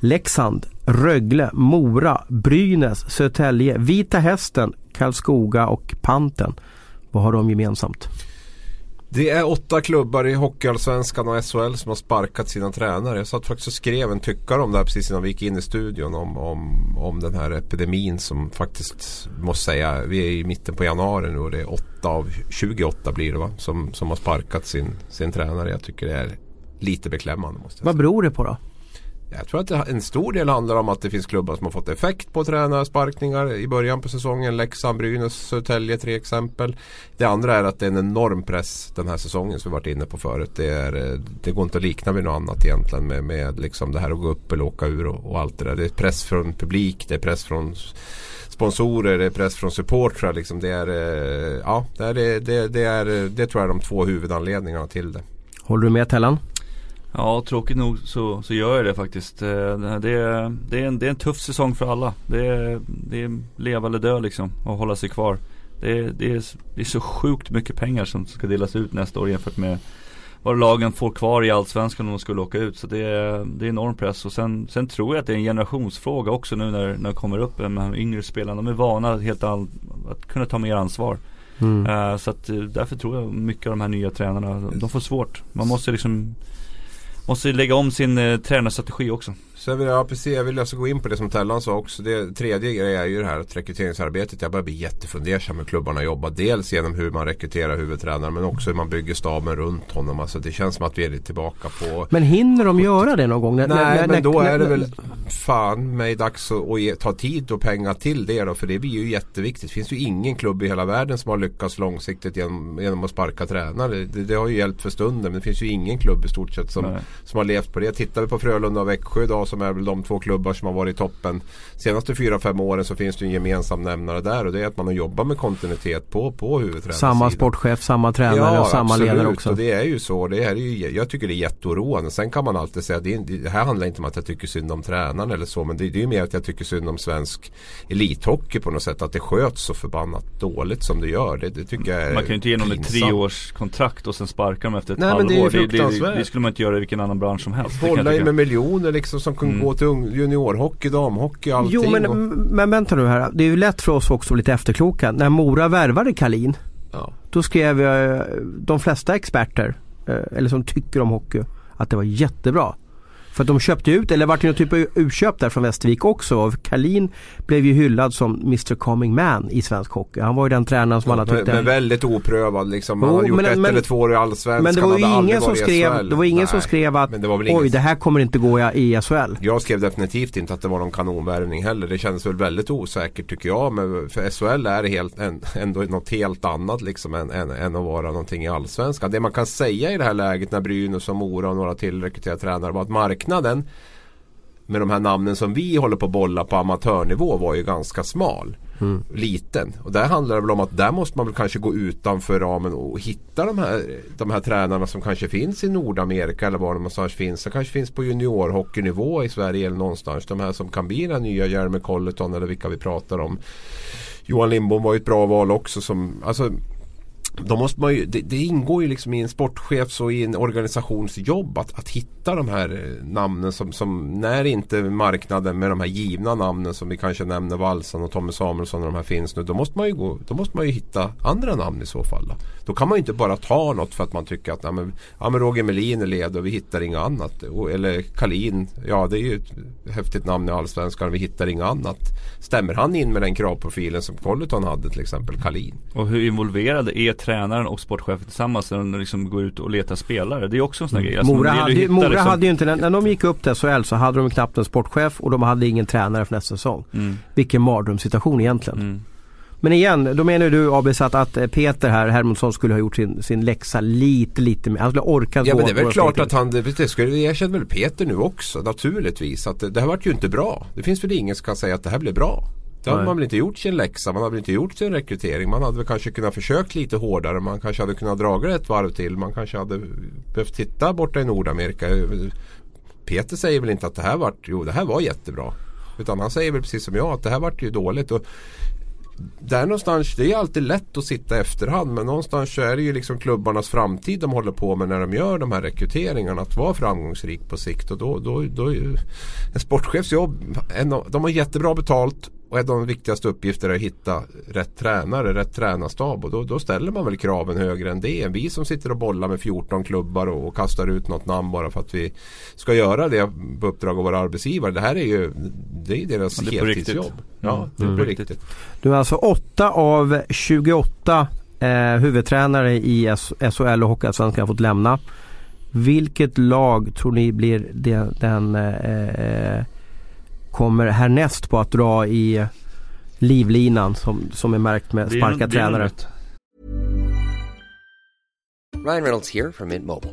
S1: Leksand, Rögle, Mora, Brynäs, Södertälje, Vita Hästen, Karlskoga och Panten. Vad har de gemensamt?
S2: Det är åtta klubbar i Hockeyallsvenskan och SHL som har sparkat sina tränare. Jag satt faktiskt och skrev en tyckare om det här precis innan vi gick in i studion. Om, om, om den här epidemin som faktiskt, måste säga, vi är i mitten på januari nu och det är åtta av 28 blir det va? Som, som har sparkat sin, sin tränare. Jag tycker det är lite beklämmande. Måste jag
S1: Vad beror det på då?
S2: Jag tror att en stor del handlar om att det finns klubbar som har fått effekt på tränarsparkningar i början på säsongen. Leksand, Brynäs, Södertälje tre exempel. Det andra är att det är en enorm press den här säsongen som vi varit inne på förut. Det, är, eh, det går inte att likna vid något annat egentligen med, med liksom det här att gå upp eller åka ur och, och allt det där. Det är press från publik, det är press från sponsorer, det är press från supportrar. Liksom det, är, eh, ja, det, är, det, det, är, eh, det tror jag är de två huvudanledningarna till det.
S1: Håller du med Tellan?
S3: Ja, tråkigt nog så, så gör jag det faktiskt. Eh, det är, det, är en, det är en tuff säsong för alla. Det är, det är leva eller dö liksom och hålla sig kvar. Det är, det, är, det är så sjukt mycket pengar som ska delas ut nästa år jämfört med vad lagen får kvar i Allsvenskan om de skulle åka ut. Så det är, det är enorm press. Och sen, sen tror jag att det är en generationsfråga också nu när, när det kommer upp med de yngre spelarna. De är vana helt all, att kunna ta mer ansvar. Mm. Uh, så att därför tror jag mycket av de här nya tränarna, de får svårt. Man måste liksom Måste lägga om sin eh, tränarstrategi också.
S2: Så vill jag, precis, jag vill alltså gå in på det som Tellan sa också. Det tredje grejen är ju det här att rekryteringsarbetet. Jag börjar bli jättefundersam hur klubbarna jobbar. Dels genom hur man rekryterar huvudtränaren men också hur man bygger staben runt honom. Alltså det känns som att vi är lite tillbaka på...
S1: Men hinner de göra det någon gång?
S2: Nej när, när, men då när, är det väl fan mig dags att, att ge, ta tid och pengar till det då. För det blir ju jätteviktigt. Det finns ju ingen klubb i hela världen som har lyckats långsiktigt genom, genom att sparka tränare. Det, det har ju hjälpt för stunden. Men det finns ju ingen klubb i stort sett som, som har levt på det. Tittar vi på Frölunda och Växjö idag som är väl de två klubbar som har varit i toppen. Senaste fyra fem åren så finns det en gemensam nämnare där. Och det är att man har jobbat med kontinuitet på, på huvudtränarsidan.
S1: Samma sportchef, samma tränare
S2: ja,
S1: och samma
S2: absolut.
S1: ledare också.
S2: Och det är ju så. Det är ju, jag tycker det är jätteoroande. Sen kan man alltid säga att det, det här handlar inte om att jag tycker synd om tränaren eller så. Men det, det är ju mer att jag tycker synd om svensk elithockey på något sätt. Att det sköts så förbannat dåligt som det gör. Det, det tycker jag är
S3: Man kan ju inte ge någon ett treårskontrakt och sen sparka dem efter ett
S2: Nej, men
S3: halvår.
S2: det är
S3: det, det, det skulle man inte göra i vilken annan bransch som helst.
S2: Bolla med miljoner liksom som
S3: Mm.
S2: gå till juniorhockey, damhockey, allting.
S1: Jo men,
S2: och,
S1: men vänta nu här. Det är ju lätt för oss också att lite efterkloka. När Mora värvade Kalin
S2: ja.
S1: Då skrev eh, de flesta experter, eh, eller som tycker om hockey, att det var jättebra. För att de köpte ut, eller vart det någon typ av utköp där från Västervik också. Kalin blev ju hyllad som Mr Coming Man i svensk hockey. Han var ju den tränaren som alla
S2: men,
S1: tyckte...
S2: men väldigt oprövad liksom. Han
S1: Jo,
S2: har gjort
S1: men-
S2: ett
S1: men-
S2: eller två år i Allsvenskan.
S1: men det var ju
S2: hade
S1: ingen som skrev, det var ingen som skrev att
S2: det
S1: oj
S2: ingen
S1: det här kommer inte gå i SHL.
S2: Jag skrev definitivt inte att det var någon kanonvärvning heller. Det kändes väl väldigt osäkert tycker jag. Men för SHL är helt, en, ändå något helt annat liksom än, än, än att vara någonting i Allsvenskan. Det man kan säga i det här läget när Brynäs och Mora och några till rekryterar tränare var att marknaden med de här namnen som vi håller på att bolla på amatörnivå var ju ganska smal. Liten. Och där handlar det väl om att där måste man väl kanske gå utanför ramen och hitta de här, de här tränarna som kanske finns i Nordamerika eller var de någonstans finns. Det kanske finns på juniorhockeynivå i Sverige eller någonstans. De här som kan bli den nya Jeremy Colleton eller vilka vi pratar om. Johan Lindbom var ju ett bra val också. Som, alltså, då måste man ju, det, det ingår ju liksom i en sportchefs och i en organisations jobb att, att hitta de här eh, namnen som, som när inte marknaden med de här givna namnen som vi kanske nämner Valsan och Tommy Samuelsson och de här finns nu. Då måste man ju, gå, då måste man ju hitta andra namn i så fall. Då, då kan man ju inte bara ta något för att man tycker att ja, men, ja, men Roger Melin är led och vi hittar inget annat. Och, eller Kalin, ja det är ju ett häftigt namn i Allsvenskan och vi hittar inget annat. Stämmer han in med den kravprofilen som Colleton hade till exempel, Kalin?
S3: Och hur involverade är tränaren och sportchefen tillsammans när de liksom går ut och letar spelare? Det är också en sån här grej. Alltså,
S1: Mora, hade,
S3: hitta
S1: Mora
S3: liksom-
S1: hade ju inte, när, de gick upp till SHL så hade de knappt en sportchef och de hade ingen tränare för nästa säsong.
S3: Mm,
S1: Vilken mardrömssituation egentligen.
S3: mm.
S1: Men igen, då menar du Abis att, att eh, Peter här, Hermundsson skulle ha gjort sin, sin läxa lite, lite mer. Han skulle ha orkat
S2: Ja men det är väl klart att han, det, skulle erkänner väl Peter nu också naturligtvis. Att det, det här vart ju inte bra. Det finns väl ingen som kan säga att det här blev bra. Det hade man väl inte gjort sin läxa, man hade väl inte gjort sin rekrytering. Man hade väl kanske kunnat försökt lite hårdare. Man kanske hade kunnat dra det ett varv till. Man kanske hade behövt titta borta i Nordamerika. Peter säger väl inte att det här vart, jo det här var jättebra. Utan han säger väl precis som jag att det här vart ju dåligt. Och där någonstans, det är alltid lätt att sitta i efterhand men någonstans så är det ju liksom klubbarnas framtid de håller på med när de gör de här rekryteringarna. Att vara framgångsrik på sikt. Och då, då, då en sportchefs jobb, en de har jättebra betalt och en av de viktigaste uppgifterna är att hitta rätt tränare, rätt tränarstab. Och då, då ställer man väl kraven högre än det. Vi som sitter och bollar med 14 klubbar och, och kastar ut något namn bara för att vi ska göra det på uppdrag av våra arbetsgivare. Det här är ju det är deras
S3: Ja, det är
S2: heltidsjobb. Ja, det är
S3: mm.
S2: på
S3: Riktigt.
S2: riktigt.
S1: Du är alltså 8 av 28 eh, huvudtränare i SHL och Hockeyallsvenskan har fått lämna. Vilket lag tror ni blir den, den eh, eh, kommer härnäst på att dra i livlinan som, som är märkt med sparka tränare?
S5: Ryan Reynolds here from Mint Mobile.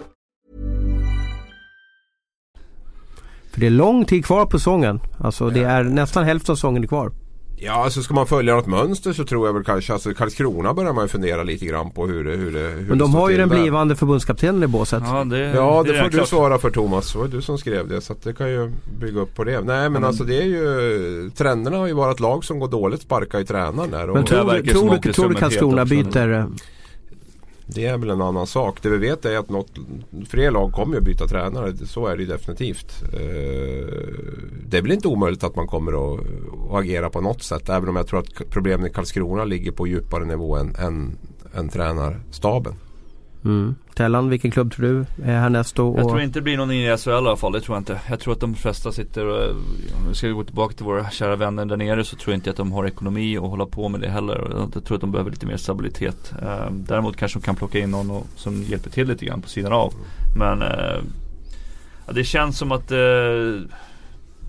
S1: För det är lång tid kvar på säsongen. Alltså det är nästan hälften av säsongen är kvar.
S2: Ja, alltså ska man följa något mönster så tror jag väl kanske, alltså Karlskrona börjar man ju fundera lite grann på hur det, hur det, hur
S1: Men de har ju den
S2: där.
S1: blivande förbundskaptenen i båset.
S3: Ja det,
S2: Ja,
S3: det
S2: det får du
S3: klart.
S2: svara för Thomas. Det var du som skrev det. Så att det kan ju bygga upp på det. Nej men alltså det är ju Trenderna har ju varit lag som går dåligt sparkar ju tränaren där.
S1: Men
S2: Och
S3: tror-
S1: tror, du-
S3: som
S1: tror,
S3: åker
S1: du, tror du
S3: som en
S1: Karlskrona byter?
S2: Det är väl en annan sak. Det vi vet är att något, fler lag kommer att byta tränare. Så är det definitivt. Eh, det är väl inte omöjligt att man kommer att, att agera på något sätt. Även om jag tror att problemen i Karlskrona ligger på djupare nivå än, än, än tränarstaben.
S1: Mm. Tellan, vilken klubb tror du är härnäst då?
S3: Jag tror inte det blir någon i SHL i alla fall, det tror jag inte. Jag tror att de flesta sitter och, om vi ska gå tillbaka till våra kära vänner där nere så tror jag inte att de har ekonomi att hålla på med det heller. Jag tror att de behöver lite mer stabilitet. Däremot kanske de kan plocka in någon och, som hjälper till lite grann på sidan av. Men eh, ja, det känns som att eh,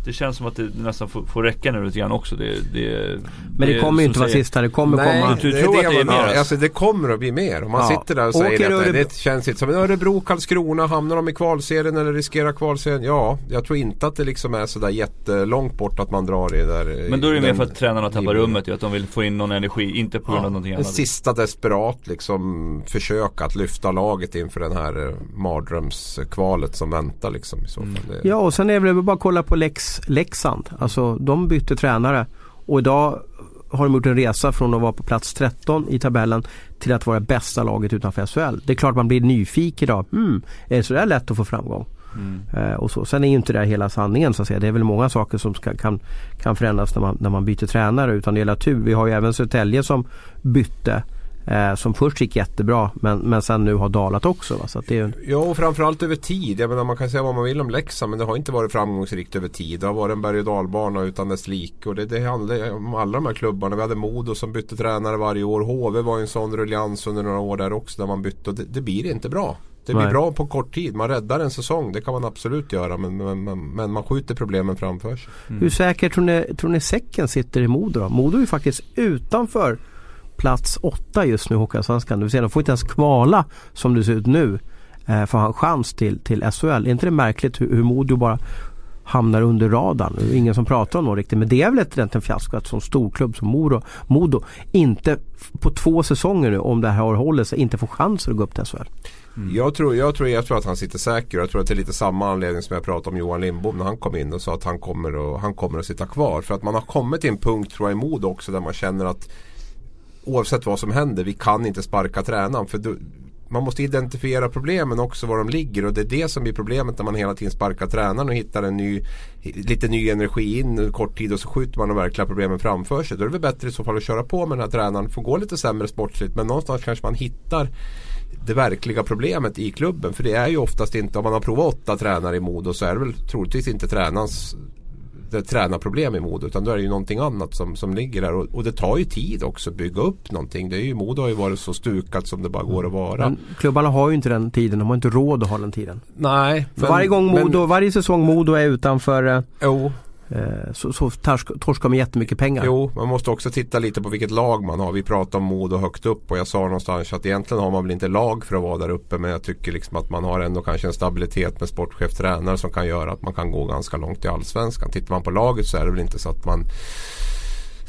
S3: det känns som att det nästan får, får räcka nu lite grann också. Det, det,
S1: Men det, kommer ju inte vara sista, det kommer
S2: Nej,
S1: komma.
S3: Du tror att det är mer, alltså?
S2: Det kommer att bli mer. Om man
S1: Ja.
S2: sitter där och
S1: Åker
S2: säger att
S1: Örebro-
S2: det känns inte som en Örebro, Karlskrona, hamnar de i kvalserien eller riskerar kvalserien? Ja, jag tror inte att det liksom är sådär jättelångt bort att man drar det där.
S3: Men då är det mer för att tränarna tappar rummet ju, att de vill få in någon energi, inte på grund av
S2: Ja,
S3: någonting
S2: en
S3: annat.
S2: sista desperat liksom försök att lyfta laget inför den här eh, mardrömskvalet som väntar liksom i så fall. Det-
S1: Ja och sen är det väl bara att kolla på Lex, Leksand. Alltså de bytte tränare och idag har de gjort en resa från att vara på plats 13 i tabellen till att vara bästa laget utanför SHL. Det är klart man blir nyfiken idag. Hmm, är det så där lätt att få framgång?
S3: Mm.
S1: Eh, och så. Sen är ju inte det hela sanningen så att säga. Det är väl många saker som ska, kan, kan förändras när man, när man byter tränare utan det gäller tur. Vi har ju även Södertälje som bytte. Eh, som först gick jättebra men, men sen nu har dalat också. Va? Så att det är,
S2: Ja och framförallt över tid. Jag menar man kan säga vad man vill om Leksand men det har inte varit framgångsrikt över tid. Det har varit en berg och dalbana utan dess like. Och det, det handlar om alla de här klubbarna. Vi hade Modo som bytte tränare varje år. HV var en sån ruljans under några år där också där man bytte. Och det, det blir inte bra. Det blir
S1: Nej.
S2: bra på kort tid. Man räddar en säsong. Det kan man absolut göra. Men, men, men, men man skjuter problemen framför sig.
S1: Hur säkert tror ni, tror ni säcken sitter i Modo då? Modo är ju faktiskt utanför plats åtta just nu i Hockeyallsvenskan. Det vill säga de får inte ens kvala som det ser ut nu eh, för att ha en chans till, till SHL. Är inte det märkligt hur, hur Modo bara hamnar under radarn? Det är ingen som pratar om dem riktigt. Men det är väl ett rent en fiasko att som storklubb som Modo, Modo inte på två säsonger nu om det här håller sig inte får chansen att gå upp till SHL. Mm.
S2: Jag, tror, jag, tror, jag tror att han sitter säker. Jag tror att det är lite samma anledning som jag pratade om Johan Lindbom när han kom in och sa att han kommer, att, han kommer att sitta kvar. För att man har kommit till en punkt tror jag i Modo också där man känner att oavsett vad som händer, vi kan inte sparka tränaren. För du, man måste identifiera problemen också var de ligger och det är det som blir problemet när man hela tiden sparkar tränaren och hittar en ny, lite ny energi in en kort tid och så skjuter man de verkliga problemen framför sig. Då är det väl bättre i så fall att köra på med den här tränaren, få gå lite sämre sportsligt men någonstans kanske man hittar det verkliga problemet i klubben. För det är ju oftast inte, om man har provat åtta tränare i Modo så är det väl troligtvis inte tränarens tränarproblem i Modo utan då är det ju någonting annat som, som ligger där och, och det tar ju tid också att bygga upp någonting. Det är ju, Modo har ju varit så stukat som det bara går att vara.
S1: Men klubbarna har ju inte den tiden. De har inte råd att ha den tiden.
S2: Nej.
S1: För varje gång Modo, varje säsong Modo är utanför eh,
S2: jo,
S1: Eh, så, så torsk, torskar man jättemycket pengar.
S2: jo, man måste också titta lite på vilket lag man har. Vi pratar om Modo högt upp och jag sa någonstans att egentligen har man väl inte lag för att vara där uppe men jag tycker liksom att man har ändå kanske en stabilitet med sportchef tränare som kan göra att man kan gå ganska långt i Allsvenskan. Tittar man på laget så är det väl inte så att man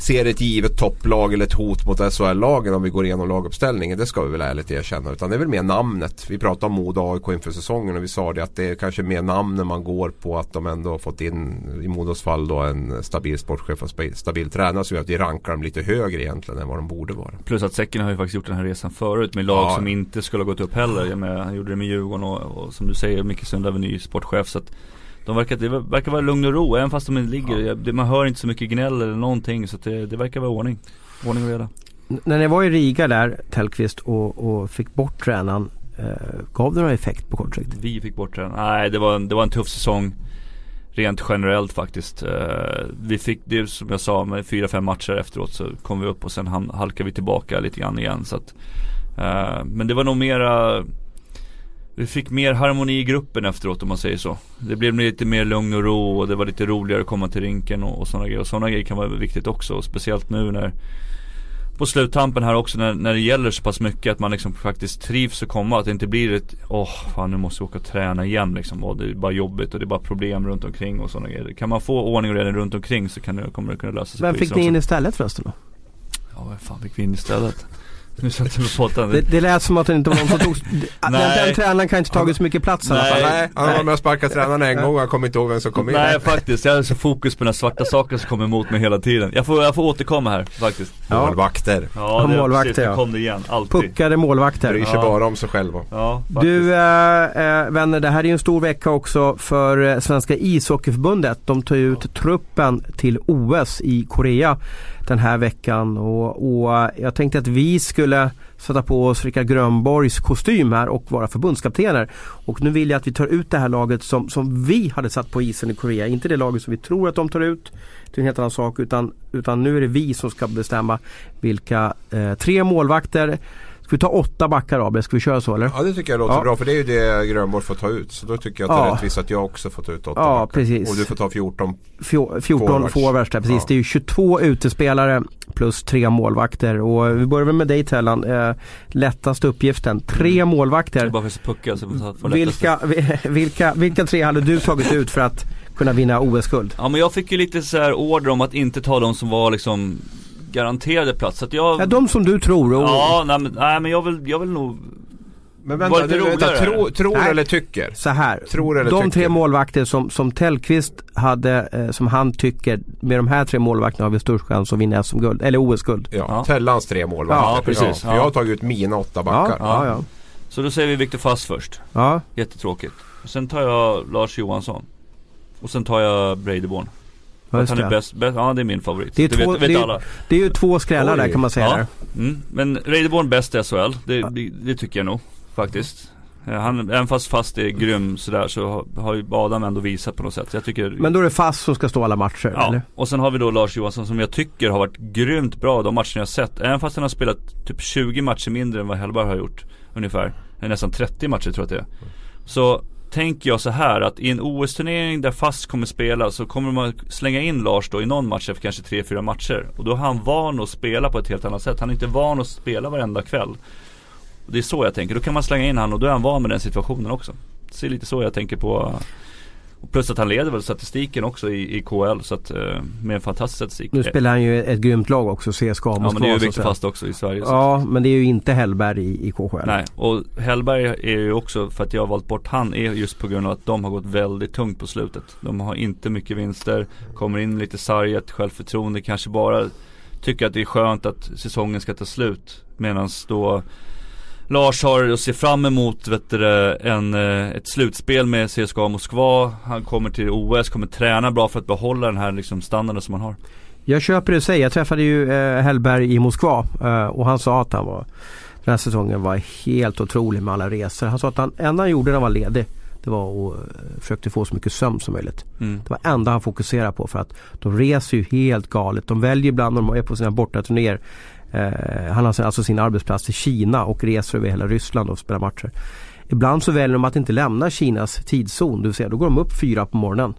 S2: ser ett givet topplag eller ett hot mot SHL-lagen om vi går igenom laguppställningen. Det ska vi väl ärligt erkänna. Utan det är väl mer namnet. Vi pratade om Modo AIK inför säsongen och vi sa det att det är kanske mer namnen man går på att de ändå har fått in i Modos fall då en stabil sportchef och stabil tränare som gör att vi rankar dem lite högre egentligen än vad de borde vara.
S3: Plus att Säcken har ju faktiskt gjort den här resan förut med lag
S2: Ja.
S3: som inte skulle ha gått upp heller. Jag menar, han gjorde det med Djurgården och, och som du säger, Micke Sundlöv är ny sportchef. Så att de verkar, det verkar vara lugn och ro, även fast de inte ligger. Det, man hör inte så mycket gnäll eller någonting. Så det, det verkar vara ordning. Ordning och reda.
S1: N- När ni var i Riga där, Tellqvist, och, och fick bort tränaren. Eh, gav det någon effekt på kort sikt?
S3: Vi fick bort den. Nej, det var, en, det var en tuff säsong. Rent generellt faktiskt. Eh, vi fick det som jag sa med fyra, fem matcher efteråt så kom vi upp och sen halkade vi tillbaka lite grann igen. Så att, eh, men det var nog mera vi fick mer harmoni i gruppen efteråt om man säger så. Det blev lite mer lugn och ro och det var lite roligare att komma till rinken och, och sådana grejer. Och sådana grejer kan vara viktigt också. Och speciellt nu när på sluttampen här också när, när det gäller så pass mycket att man liksom faktiskt trivs att komma. Att det inte blir ett, åh fan nu måste jag åka och träna igen liksom. Och det är bara jobbigt och det är bara problem runt omkring och sådana grejer. Kan man få ordning och reda runt omkring så kan det, kommer det kunna lösa sig
S1: Vem fick ni in istället förresten då?
S3: Ja, vad fan fick vi in istället? Nu sätter vi på pottan.
S1: Det, det lät som att det inte var någon som tog... den,
S3: Nej.
S1: den tränaren kan inte tagit så mycket plats i alla
S3: Nej.
S1: fall.
S2: Nej, han var med och sparkade tränarna en gång. Han kommer inte ihåg vem som kom in.
S3: Nej faktiskt, jag har så fokus på den här svarta saken som kommer emot mig hela tiden. Jag får, jag får återkomma här faktiskt.
S1: Ja.
S2: Målvakter.
S3: Ja, det,
S1: målvakter,
S3: precis,
S1: ja.
S3: kom det igen, alltid.
S1: Puckade målvakter.
S2: Bryr sig
S3: Ja.
S2: bara om sig själva.
S3: Ja, faktiskt.
S1: Du äh, vänner, det här är ju en stor vecka också för äh, Svenska ishockeyförbundet. De tar ju ut truppen till OS i Korea den här veckan. Och, och jag tänkte att vi skulle skulle sätta på oss Rickard Grönborgs kostym här och vara förbundskaptener. Och nu vill jag att vi tar ut det här laget som, som vi hade satt på isen i Korea. Inte det laget som vi tror att de tar ut. Det är en helt annan sak. Utan, utan nu är det vi som ska bestämma vilka eh, tre målvakter. Ska vi ta åtta backar av det? Ska vi köra så eller?
S2: Ja det tycker jag låter
S1: Ja.
S2: bra för det är ju det Grönborg får ta ut. Så då tycker jag att det är
S1: Ja.
S2: rättvist att jag också får ta ut åtta
S1: Ja,
S2: backar.
S1: precis.
S2: Och du får ta 14.
S1: Fjor- 14
S2: Forwards.
S1: precis.
S2: Ja.
S1: Det är ju 22 utespelare plus tre målvakter. Och vi börjar väl med dig Tellan. Eh, lättaste uppgiften. Tre
S3: Det
S1: målvakter.
S3: bara för att pucka så lättast.
S1: Vilka, vilka, vilka tre hade du tagit ut för att kunna vinna OS-guld?
S3: Ja men jag fick ju lite så här order om att inte ta de som var liksom garanterade plats. Så att jag...
S1: Ja, de som du tror. Och,
S3: Ja, nej men, nej, men jag, vill, jag vill nog
S2: Men vänta, du, vänta tro, tror
S1: Nej.
S2: eller tycker?
S1: Så här.
S2: Tror eller
S1: de
S2: tycker?
S1: tre målvakter som, som Tellqvist hade, eh, som han tycker, med de här tre målvakterna har vi störst chans att vinna SM-guld, eller OS-guld.
S2: Ja,
S3: Ja.
S2: Tellans tre målvakter.
S3: Ja, precis. Ja.
S2: Jag har tagit ut mina åtta
S1: Ja,
S2: backar.
S1: ja, ja.
S3: Så då säger vi Viktor Fast först.
S1: ja.
S3: Jättetråkigt. Och sen tar jag Lars Johansson. Och sen tar jag Brady Born.
S1: Ja
S3: han är bäst, bäst, ja det är min favorit.
S1: Det är
S3: det
S1: två-
S3: vet, vet
S1: det är-
S3: alla.
S1: det är ju två skrällar
S2: Oj.
S1: där kan man säga.
S3: Ja.
S1: Där.
S3: Mm. Men Reideborn bäst i SHL, det, det, det tycker jag nog faktiskt. Eh, Han, även fast fast är grym sådär så har, har ju Adam ändå visat på något sätt. Jag tycker
S1: Men då är det fast som ska stå alla matcher
S3: Ja,
S1: eller?
S3: och sen har vi då Lars Johansson som jag tycker har varit grymt bra de matcherna jag sett. Även fast han har spelat typ 20 matcher mindre än vad Hellberg har gjort ungefär. Nästan 30 matcher tror jag att det är. Så tänker jag så här att i en OS-turnering där fast kommer spela så kommer man slänga in Lars då i någon match efter kanske 3-4 matcher. Och då är han van att spela på ett helt annat sätt. Han är inte van att spela varenda kväll. Och det är så jag tänker. Då kan man slänga in han och då är han van med den situationen också. Det är lite så jag tänker på och Plus att han leder väl statistiken också i, i KL så att, eh, med en fantastisk statistik.
S1: Nu spelar han ju ett grymt lag också, CSKA Moskva.
S3: Ja men det är ju
S1: säga.
S3: Fast också i Sverige.
S1: Ja, men det är ju inte Hellberg i, i KHL.
S3: Nej, och Hellberg är ju också, för att jag har valt bort han, är just på grund av att de har gått väldigt tungt på slutet. De har inte mycket vinster, kommer in lite sargat, självförtroende, kanske bara tycker att det är skönt att säsongen ska ta slut. Medan då Lars har att se fram emot vet du, det, en, eh, ett slutspel med CSKA Moskva. Han kommer till OS, kommer träna bra för att behålla den här liksom, standarden som han har.
S1: Jag köper det du säger. Jag träffade ju eh, Hellberg i Moskva eh, och han sa att han var den här säsongen var helt otrolig med alla resor. Han sa att han enda han gjorde när han var ledig det var att eh, försökte få så mycket sömn som möjligt.
S3: Mm.
S1: Det var det enda han fokuserade på för att de reser ju helt galet. De väljer ibland när de är på sina bortaturnéer. Eh, han har alltså sin arbetsplats i Kina och reser över hela Ryssland och spelar matcher. Ibland så väljer de att inte lämna Kinas tidszon. Det vill säga då går de upp fyra på morgonen.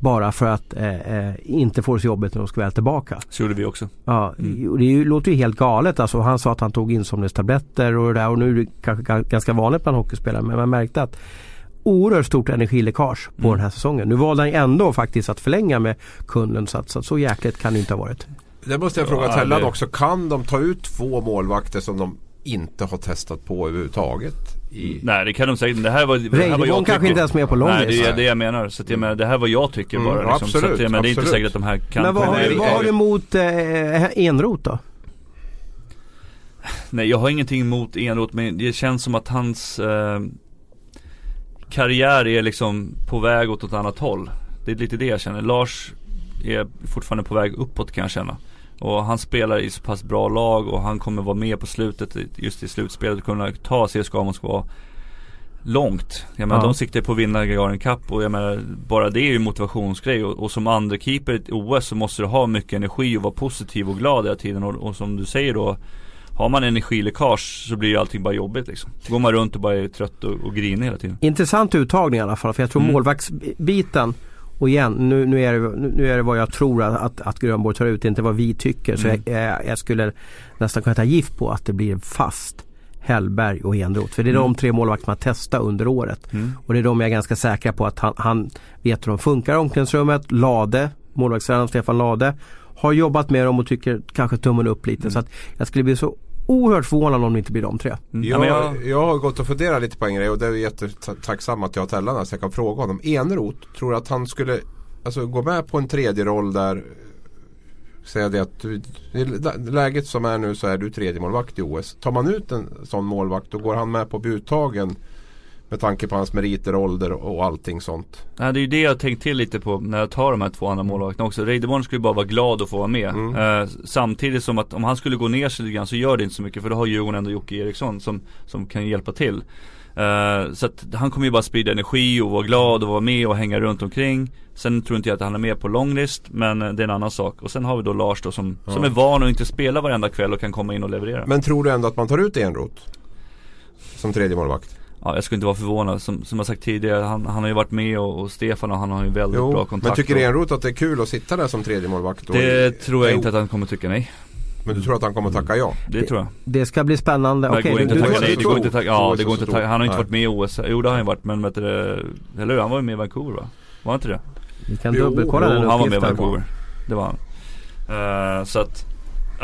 S1: Bara för att eh, eh, inte få så jobbigt när de ska väl tillbaka.
S3: Så gjorde vi också.
S1: Ja, och det låter ju helt galet. Alltså, han sa att han tog insomningstabletter och det där och nu är det kanske ga- ganska vanligt bland hockeyspelare. Men man märkte att oerhört stort energiläckage på den här säsongen. Nu valde han ändå faktiskt att förlänga med kunden så att så, att så jäkligt kan det inte ha varit.
S2: Det måste jag
S3: Ja,
S2: fråga Tellan
S3: det-
S2: också. Kan de ta ut två målvakter som de inte har testat på överhuvudtaget? I...
S3: Nej det kan de säkert, det här var, det här var jag
S1: kanske inte ens med på
S3: Nej det är det jag menar. Så att jag menar, det här var jag tycker
S2: Mm,
S3: bara liksom. så
S2: absolut,
S3: att jag menar, det är inte säkert att de här kan
S1: Men vad har, vad har du emot eh, Enroth då?
S3: Nej jag har ingenting emot Enroth men det känns som att hans eh, karriär är liksom på väg åt ett annat håll. Det är lite det jag känner. Lars är fortfarande på väg uppåt kan jag känna. Och han spelar i så pass bra lag och han kommer vara med på slutet just i slutspelet och kunna ta CSKA Moskva långt. Jag menar
S1: Ja.
S3: de siktar på att vinna Gagarin Cup och jag menar bara det är ju motivationsgrej och, och som andra keeper i OS så måste du ha mycket energi och vara positiv och glad hela tiden och, och som du säger då har man energiläckage så blir ju allting bara jobbigt liksom. Går man runt och bara är trött och, och grinig hela tiden.
S1: Intressant uttagning i alla fall. För jag tror
S3: Mm.
S1: målvaktsbiten och igen, nu, nu, är det, nu är det vad jag tror att, att, att Grönborg tar ut, inte vad vi tycker. Så
S3: Mm.
S1: jag, jag, skulle nästan kunna ta gift på att det blir fast Hellberg och Enroth. För det är
S3: Mm.
S1: de tre målvakter man testar under året.
S3: Mm.
S1: Och det är de jag är ganska säkra på att han, han vet hur de funkar i omklädningsrummet. Lade, målvaktstränaren Stefan Lade har jobbat med dem och tycker kanske tummen upp lite.
S3: Mm.
S1: Så att jag skulle bli så oerhört förvånad om det inte blir de tre.
S3: Mm.
S2: Jag,
S3: jag,
S2: jag har gått och funderat lite på en grej och det är jättetacksam att jag har Tellarna så jag kan fråga honom. Eneroth, tror du att han skulle alltså, gå med på en tredje roll där Säga det att du, läget som är nu så är du tredje målvakt i OS. Tar man ut en sån målvakt då går han med på att bli uttagen med tanke på hans meriter, ålder och allting sånt.
S3: nej, det är ju det jag tänkt till lite på när jag tar de här två andra målvakterna också. Reideborn skulle bara vara glad att få vara med.
S2: Mm.
S3: Eh, samtidigt som att om han skulle gå ner sig lite grann så gör det inte så mycket för då har Djurgården ändå Jocke Eriksson som, som kan hjälpa till. Eh, så att han kommer ju bara sprida energi och vara glad och vara med och hänga runt omkring. Sen tror inte jag att han är med på longlist men eh, det är en annan sak. Och sen har vi då Lars då som, som är van att inte spela varenda kväll och kan komma in och leverera.
S2: Men tror du ändå att man tar ut Enroth? Som tredje målvakt?
S3: Ja, jag skulle inte vara förvånad. Som, som jag sagt tidigare, han, han har ju varit med och, och Stefan och han har ju väldigt bra
S2: Jo,
S3: kontakt.
S2: men tycker Enroth att det är kul att sitta där som tredje målvakt?
S3: Det tror jag
S2: Jo,
S3: inte att han kommer tycka nej.
S2: Men du tror att han kommer tacka ja?
S3: Det tror jag.
S1: Det ska bli spännande. Okej,
S3: det inte
S1: du- du-
S3: tacka nej, det går inte att tacka, ja det går inte tacka, han har inte
S2: Nej.
S3: varit med i OS, jo det har han varit men vet du, det- eller hur? Han var ju med i Vancouver va? Var han inte det?
S1: Vi kan
S2: Jo,
S1: dubbelkolla
S3: Jo,
S1: den
S3: han var med i. Vancouver. Det var han. Eh, så att,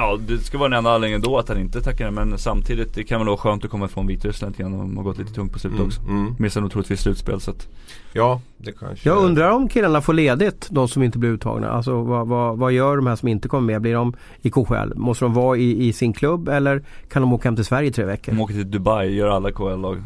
S3: ja det ska vara den enda anledningen då att han inte tackar men samtidigt det kan väl vara skönt att komma ifrån Vitryssland och de har gått lite tungt på slutet
S2: Mm,
S3: också.
S2: mm.
S3: Missar nog troligtvis slutspel så att,
S2: Ja, det kanske
S1: Jag undrar om killarna får ledigt, de som inte blir uttagna. Alltså vad, vad, vad gör de här som inte kommer med? Blir de i KHL? Måste de vara i, i sin klubb eller kan de åka hem till Sverige i tre veckor?
S3: de åker till Dubai, gör alla KL-lag.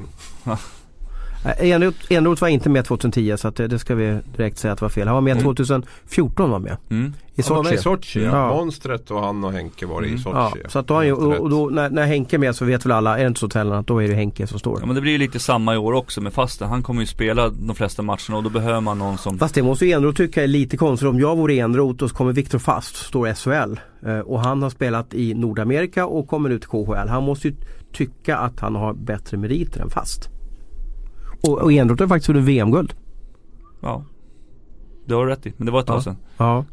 S1: Äh, Enroth Enroth var inte med 2010 så att det, det ska vi direkt säga att det var fel. Han var med 2014 var med.
S3: Mm.
S1: I
S2: Han var med i
S1: Sochi.
S2: Sochi,
S1: Mm.
S2: ja.
S1: Ja.
S2: Monstret och han och Henke var det i Sochi.
S1: Ja, så att då ju, och, och då, när, när Henke är med så vet väl alla, är det inte så Tellen, att då är det Henke som står.
S3: Ja men det blir ju lite samma i år också med fasten. Han kommer ju spela de flesta matcherna och då behöver man någon som
S1: Fast det måste ju Enroth tycka är lite konstigt. Om jag vore Enroth och så kommer Viktor Fast, står i SHL. Eh, och han har spelat i Nordamerika och kommer ut till KHL. Han måste ju tycka att han har bättre meriter än Fast. Och, och Enroth har faktiskt vunnit VM-guld.
S3: Ja Det har du rätt i, men det var ett tag
S1: Ja.
S3: sedan
S1: Ja,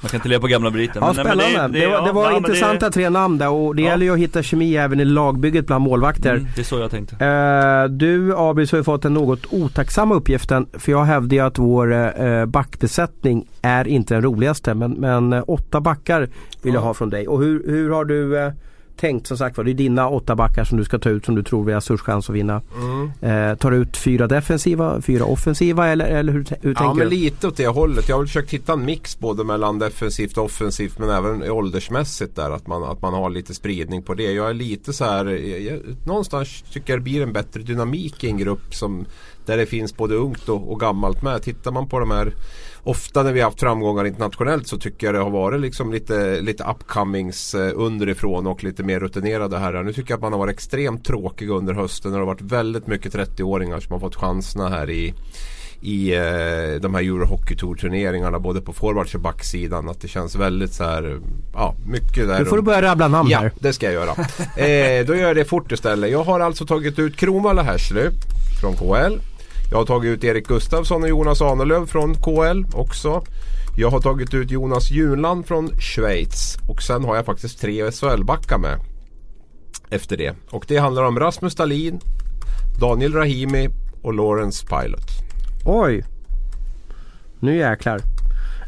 S3: Man kan inte leva på gamla meriter
S1: ja
S3: men- nej, men
S1: spännande. Det, var, det var
S3: ja, det-
S1: intressanta tre namn där och det
S3: Ja.
S1: gäller ju att hitta kemi även i lagbygget bland målvakter.
S3: Mm, det är så jag tänkte
S1: Eh, du Abris har ju fått den något otacksamma uppgiften för jag hävdar ju att vår eh, backbesättning är inte den roligaste men, men eh, åtta backar vill jag ha från dig. Och hur, hur har du eh, tänkt som sagt var? Det är dina åtta backar som du ska ta ut som du tror vi har störst chans att vinna.
S2: Mm.
S1: Eh, tar du ut fyra defensiva, fyra offensiva eller, eller hur, hur
S2: Ja
S1: tänker
S2: men
S1: du?
S2: lite åt det hållet. Jag har försökt hitta en mix både mellan defensivt och offensivt men även åldersmässigt där. Att man, att man har lite spridning på det. Jag är lite så här, jag, jag, någonstans tycker jag det blir en bättre dynamik i en grupp som där det finns både ungt och, och gammalt med. Tittar man på de här Ofta när vi har haft framgångar internationellt så tycker jag det har varit liksom lite, lite upcomings eh, underifrån och lite mer rutinerade herrar. Nu tycker jag att man har varit extremt tråkig under hösten. Det har varit väldigt mycket 30-åringar som har fått chanserna här i i eh, de här Eurohockey Tour turneringarna både på forwards och backsidan. Att det känns väldigt så här, ja mycket där.
S1: Nu får du börja rabbla namn
S2: Ja,
S1: här.
S2: det ska jag göra. eh, då gör jag det fort istället. Jag har alltså tagit ut Kronwall och Hersley från KL. Jag har tagit ut Erik Gustafsson och Jonas Ahnelöv från KL också. Jag har tagit ut Jonas Junland från Schweiz. Och sen har jag faktiskt tre SHL-backar med. Efter det. Och det handlar om Rasmus Dahlin, Daniel Rahimi och Lawrence Pilot.
S1: Oj! Nu jäklar.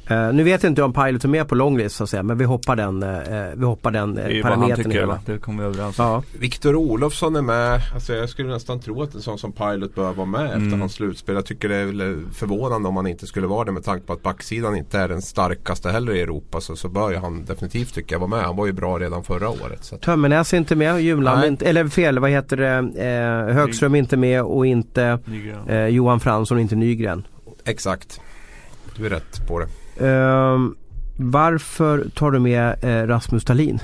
S1: Eh, nu vet jag inte om Pilot är med på longlist så att säga men vi hoppar den, uh, vi hoppar den uh, parametern.
S3: tycker va? Det kommer vi överens om
S1: Ja.
S2: Viktor Olofsson är med. Alltså jag skulle nästan tro att en sån som Pilot bör vara med efter
S3: Mm.
S2: hans slutspel. Jag tycker det är väl förvånande om han inte skulle vara det med tanke på att backsidan inte är den starkaste heller i Europa. Så, så bör ju han definitivt tycka jag vara med. Han var ju bra redan förra året. Så
S1: Tömmernes är inte med, Junland
S2: Nej.
S1: inte, eller fel, vad heter det? Eh, Högström är inte med och inte eh, Johan Fransson, inte Nygren.
S2: exakt. Du är rätt på det.
S1: Ehm, varför tar du med eh, Rasmus Dahlin?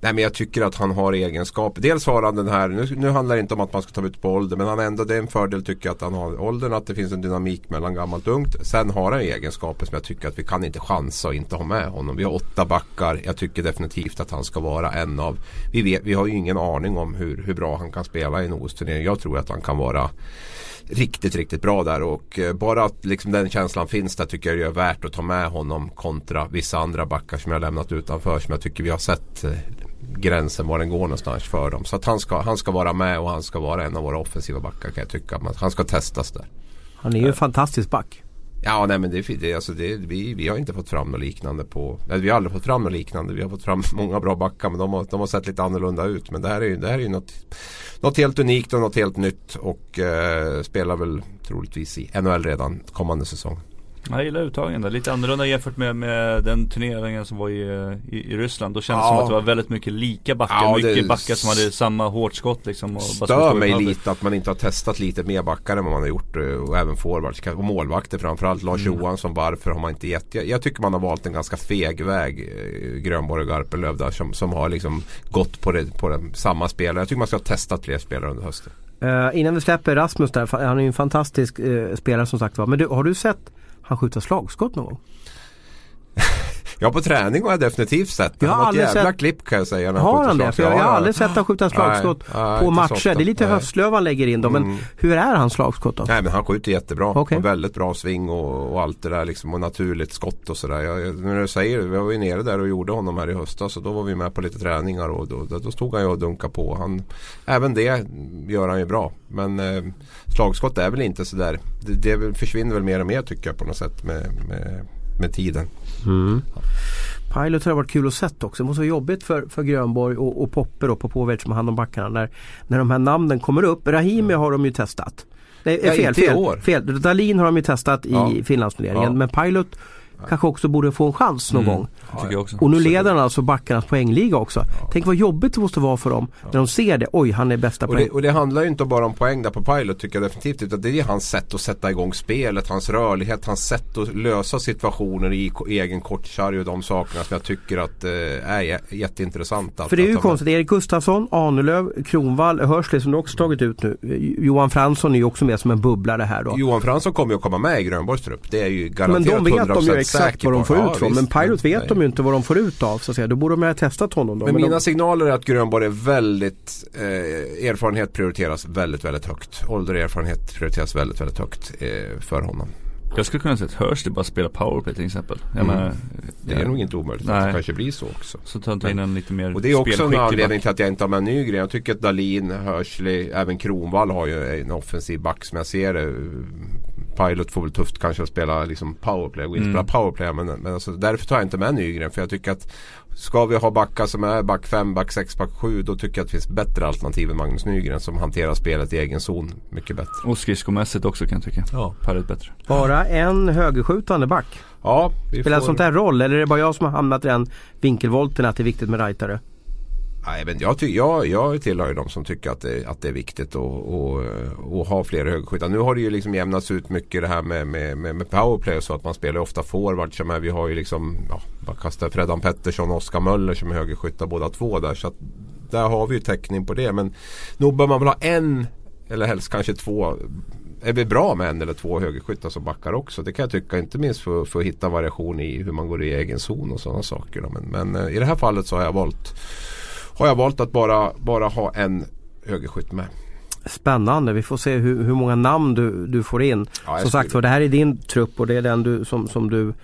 S2: Nej men jag tycker att han har egenskaper. Dels har han den här, nu, nu handlar det inte om att man ska ta ut på ålder men han har ändå, det är en fördel tycker jag att han har åldern, att det finns en dynamik mellan gammalt och ungt. Sen har han egenskaper som jag tycker att vi kan inte chansa och inte ha med honom. Vi har åtta backar, jag tycker definitivt att han ska vara en av, vi, vet, vi har ju ingen aning om hur, hur bra han kan spela i en OS-turnering. Jag tror att han kan vara riktigt, riktigt bra där och eh, bara att liksom den känslan finns där tycker jag det är värt att ta med honom kontra vissa andra backar som jag lämnat utanför som jag tycker vi har sett eh, gränsen var den går någonstans för dem. Så att han ska, han ska vara med och han ska vara en av våra offensiva backar kan jag tycka. Han ska testas där.
S1: Han är ju en fantastisk back.
S2: Ja, nej men det, det, alltså det, vi, vi har inte fått fram något liknande på nej, Vi har aldrig fått fram något liknande. Vi har fått fram många bra backar men de har, de har sett lite annorlunda ut. Men det här är ju, det här är ju något, något helt unikt och något helt nytt och eh, spelar väl troligtvis i NHL redan kommande säsong.
S3: Jag gillar uttagen där. Lite annorlunda jämfört med, med den turneringen som var i, i, i Ryssland. Då kändes det
S2: Ja.
S3: som att det var väldigt mycket lika backar.
S2: Ja,
S3: mycket backar som hade samma hårt skott liksom. Och
S2: Stör mig lite att man inte har testat lite mer backar än vad man har gjort eh, och även forwards och målvakter framförallt. Lars
S3: Mm.
S2: Johansson varför har man inte gett? Jag, jag tycker man har valt en ganska feg väg eh, Grönborg och Garpenlöv där som, som har liksom gått på, det, på det, samma spelare. Jag tycker man ska ha testat fler spelare under hösten.
S1: Eh, innan vi släpper Rasmus där, han är ju en fantastisk eh, spelare som sagt var. Men du, har du sett han skjuta slagskott någon gång?
S2: Ja på träning har jag definitivt sett det.
S1: Jag har
S2: Han har ett
S1: aldrig
S2: jävla
S1: sett-
S2: klipp kan jag säga. när
S1: Har han det? För jag, jag
S2: Ja,
S1: har aldrig sett han skjuta slagskott
S2: Nej,
S1: på matcher. Det är lite höstlöv han lägger in då. Men
S2: Mm.
S1: hur är hans slagskott då?
S2: Nej men han skjuter jättebra. Och väldigt bra sving och, och allt det där liksom. Och naturligt skott och sådär. När du säger vi var ju nere där och gjorde honom här i höstas. Och då var vi med på lite träningar och då, då, då stod han ju och dunkade på. Han, även det gör han ju bra. Men eh, slagskott är väl inte sådär. Det, det försvinner väl mer och mer tycker jag på något sätt med, med, med tiden.
S1: Pilot har varit kul att sett också. Det måste vara jobbigt för, för Grönborg och, och Poppe då på Påvert som har hand om backarna. När, när de här namnen kommer upp. Rahimi har de ju testat. Nej,
S2: Ja,
S1: fel,
S2: i
S1: fel, fel. Dalin har de ju testat i
S2: Ja.
S1: Finlandsturneringen.
S2: Ja.
S1: Men Pilot kanske också borde få en chans någon gång.
S3: Tycker jag också.
S1: Och nu leder han alltså backarnas poängliga också. Tänk vad jobbigt det måste vara för dem när de ser det. Oj, han är bästa
S2: Och
S1: poäng.
S2: det, och det handlar ju inte bara om poäng där på Pilot tycker jag definitivt. Utan det är hans sätt att sätta igång spelet, hans rörlighet, hans sätt att lösa situationer i ko- egen kortsarg och de sakerna som jag tycker att eh, är jä- jätteintressant. att-
S1: För det är ju konstigt. Erik Gustafsson, Ahnelöv, Kronvall, Hörsley som du också tagit ut nu. Johan Fransson är ju också med som en bubblare här då.
S2: Johan Fransson kommer ju att komma med i Grönborgs trupp. Det är ju garanterat
S1: de vet de ju
S2: 100%
S1: exakt vad de får
S2: Ja,
S1: ut från. Men Pilot vet
S2: Nej.
S1: de ju inte vad de får ut av så att säga. Då borde de ha testat honom då.
S2: Men
S1: Men
S2: mina
S1: de,
S2: signaler är att Grönborg är väldigt eh, Erfarenhet prioriteras väldigt, väldigt högt. Ålder och erfarenhet prioriteras väldigt, väldigt högt eh, för honom.
S3: Jag skulle kunna säga att Hursley bara spelar powerplay till exempel. Jag
S2: Mm.
S3: menar,
S2: Det är nog inte omöjligt att
S3: Nej.
S2: det kanske blir så också.
S3: Så tar inte in en lite mer
S2: Och det är också en anledning till att jag inte har med Nygren. Jag tycker att Dalin, Hörsley, även Kronvall har ju en offensiv back som jag ser det. Pilot får väl tufft kanske att spela liksom powerplay och inte
S3: Mm.
S2: spela powerplay. Men, men alltså, därför tar jag inte med Nygren. För jag tycker att ska vi ha backar som är back 5, back 6, back 7 då tycker jag att det finns bättre alternativ än Magnus Nygren som hanterar spelet i egen zon mycket bättre.
S3: Och skridskomässigt också kan jag tycka.
S2: Ja.
S3: Pilot bättre.
S1: bara en högerskjutande back.
S2: Ja, vi
S1: Spelar
S2: får...
S1: sånt där roll eller är det bara jag som har hamnat i den vinkelvolten att det är viktigt med rightare?
S2: Nej, men jag, ty- jag, jag tillhör ju de som tycker att det, att det är viktigt att, att, att ha fler högerskyttar. Nu har det ju liksom jämnats ut mycket det här med, med, med, med powerplay och så att man spelar ofta forward. Som är, vi har ju liksom, ja, bara Fredan Pettersson och Oskar Möller som är högerskyttar båda två där. Så att där har vi ju täckning på det. Men nog bör man väl ha en eller helst kanske två är vi bra med en eller två högerskyttar som backar också. Det kan jag tycka, inte minst för, för att hitta variation i hur man går i egen zon och sådana saker. Men, men eh, i det här fallet så har jag valt har jag valt att bara, bara ha en högerskytt med.
S1: Spännande, vi får se hur, hur många namn du, du får in.
S2: Ja,
S1: som sagt för det här är din trupp och det är den du, som, som, du,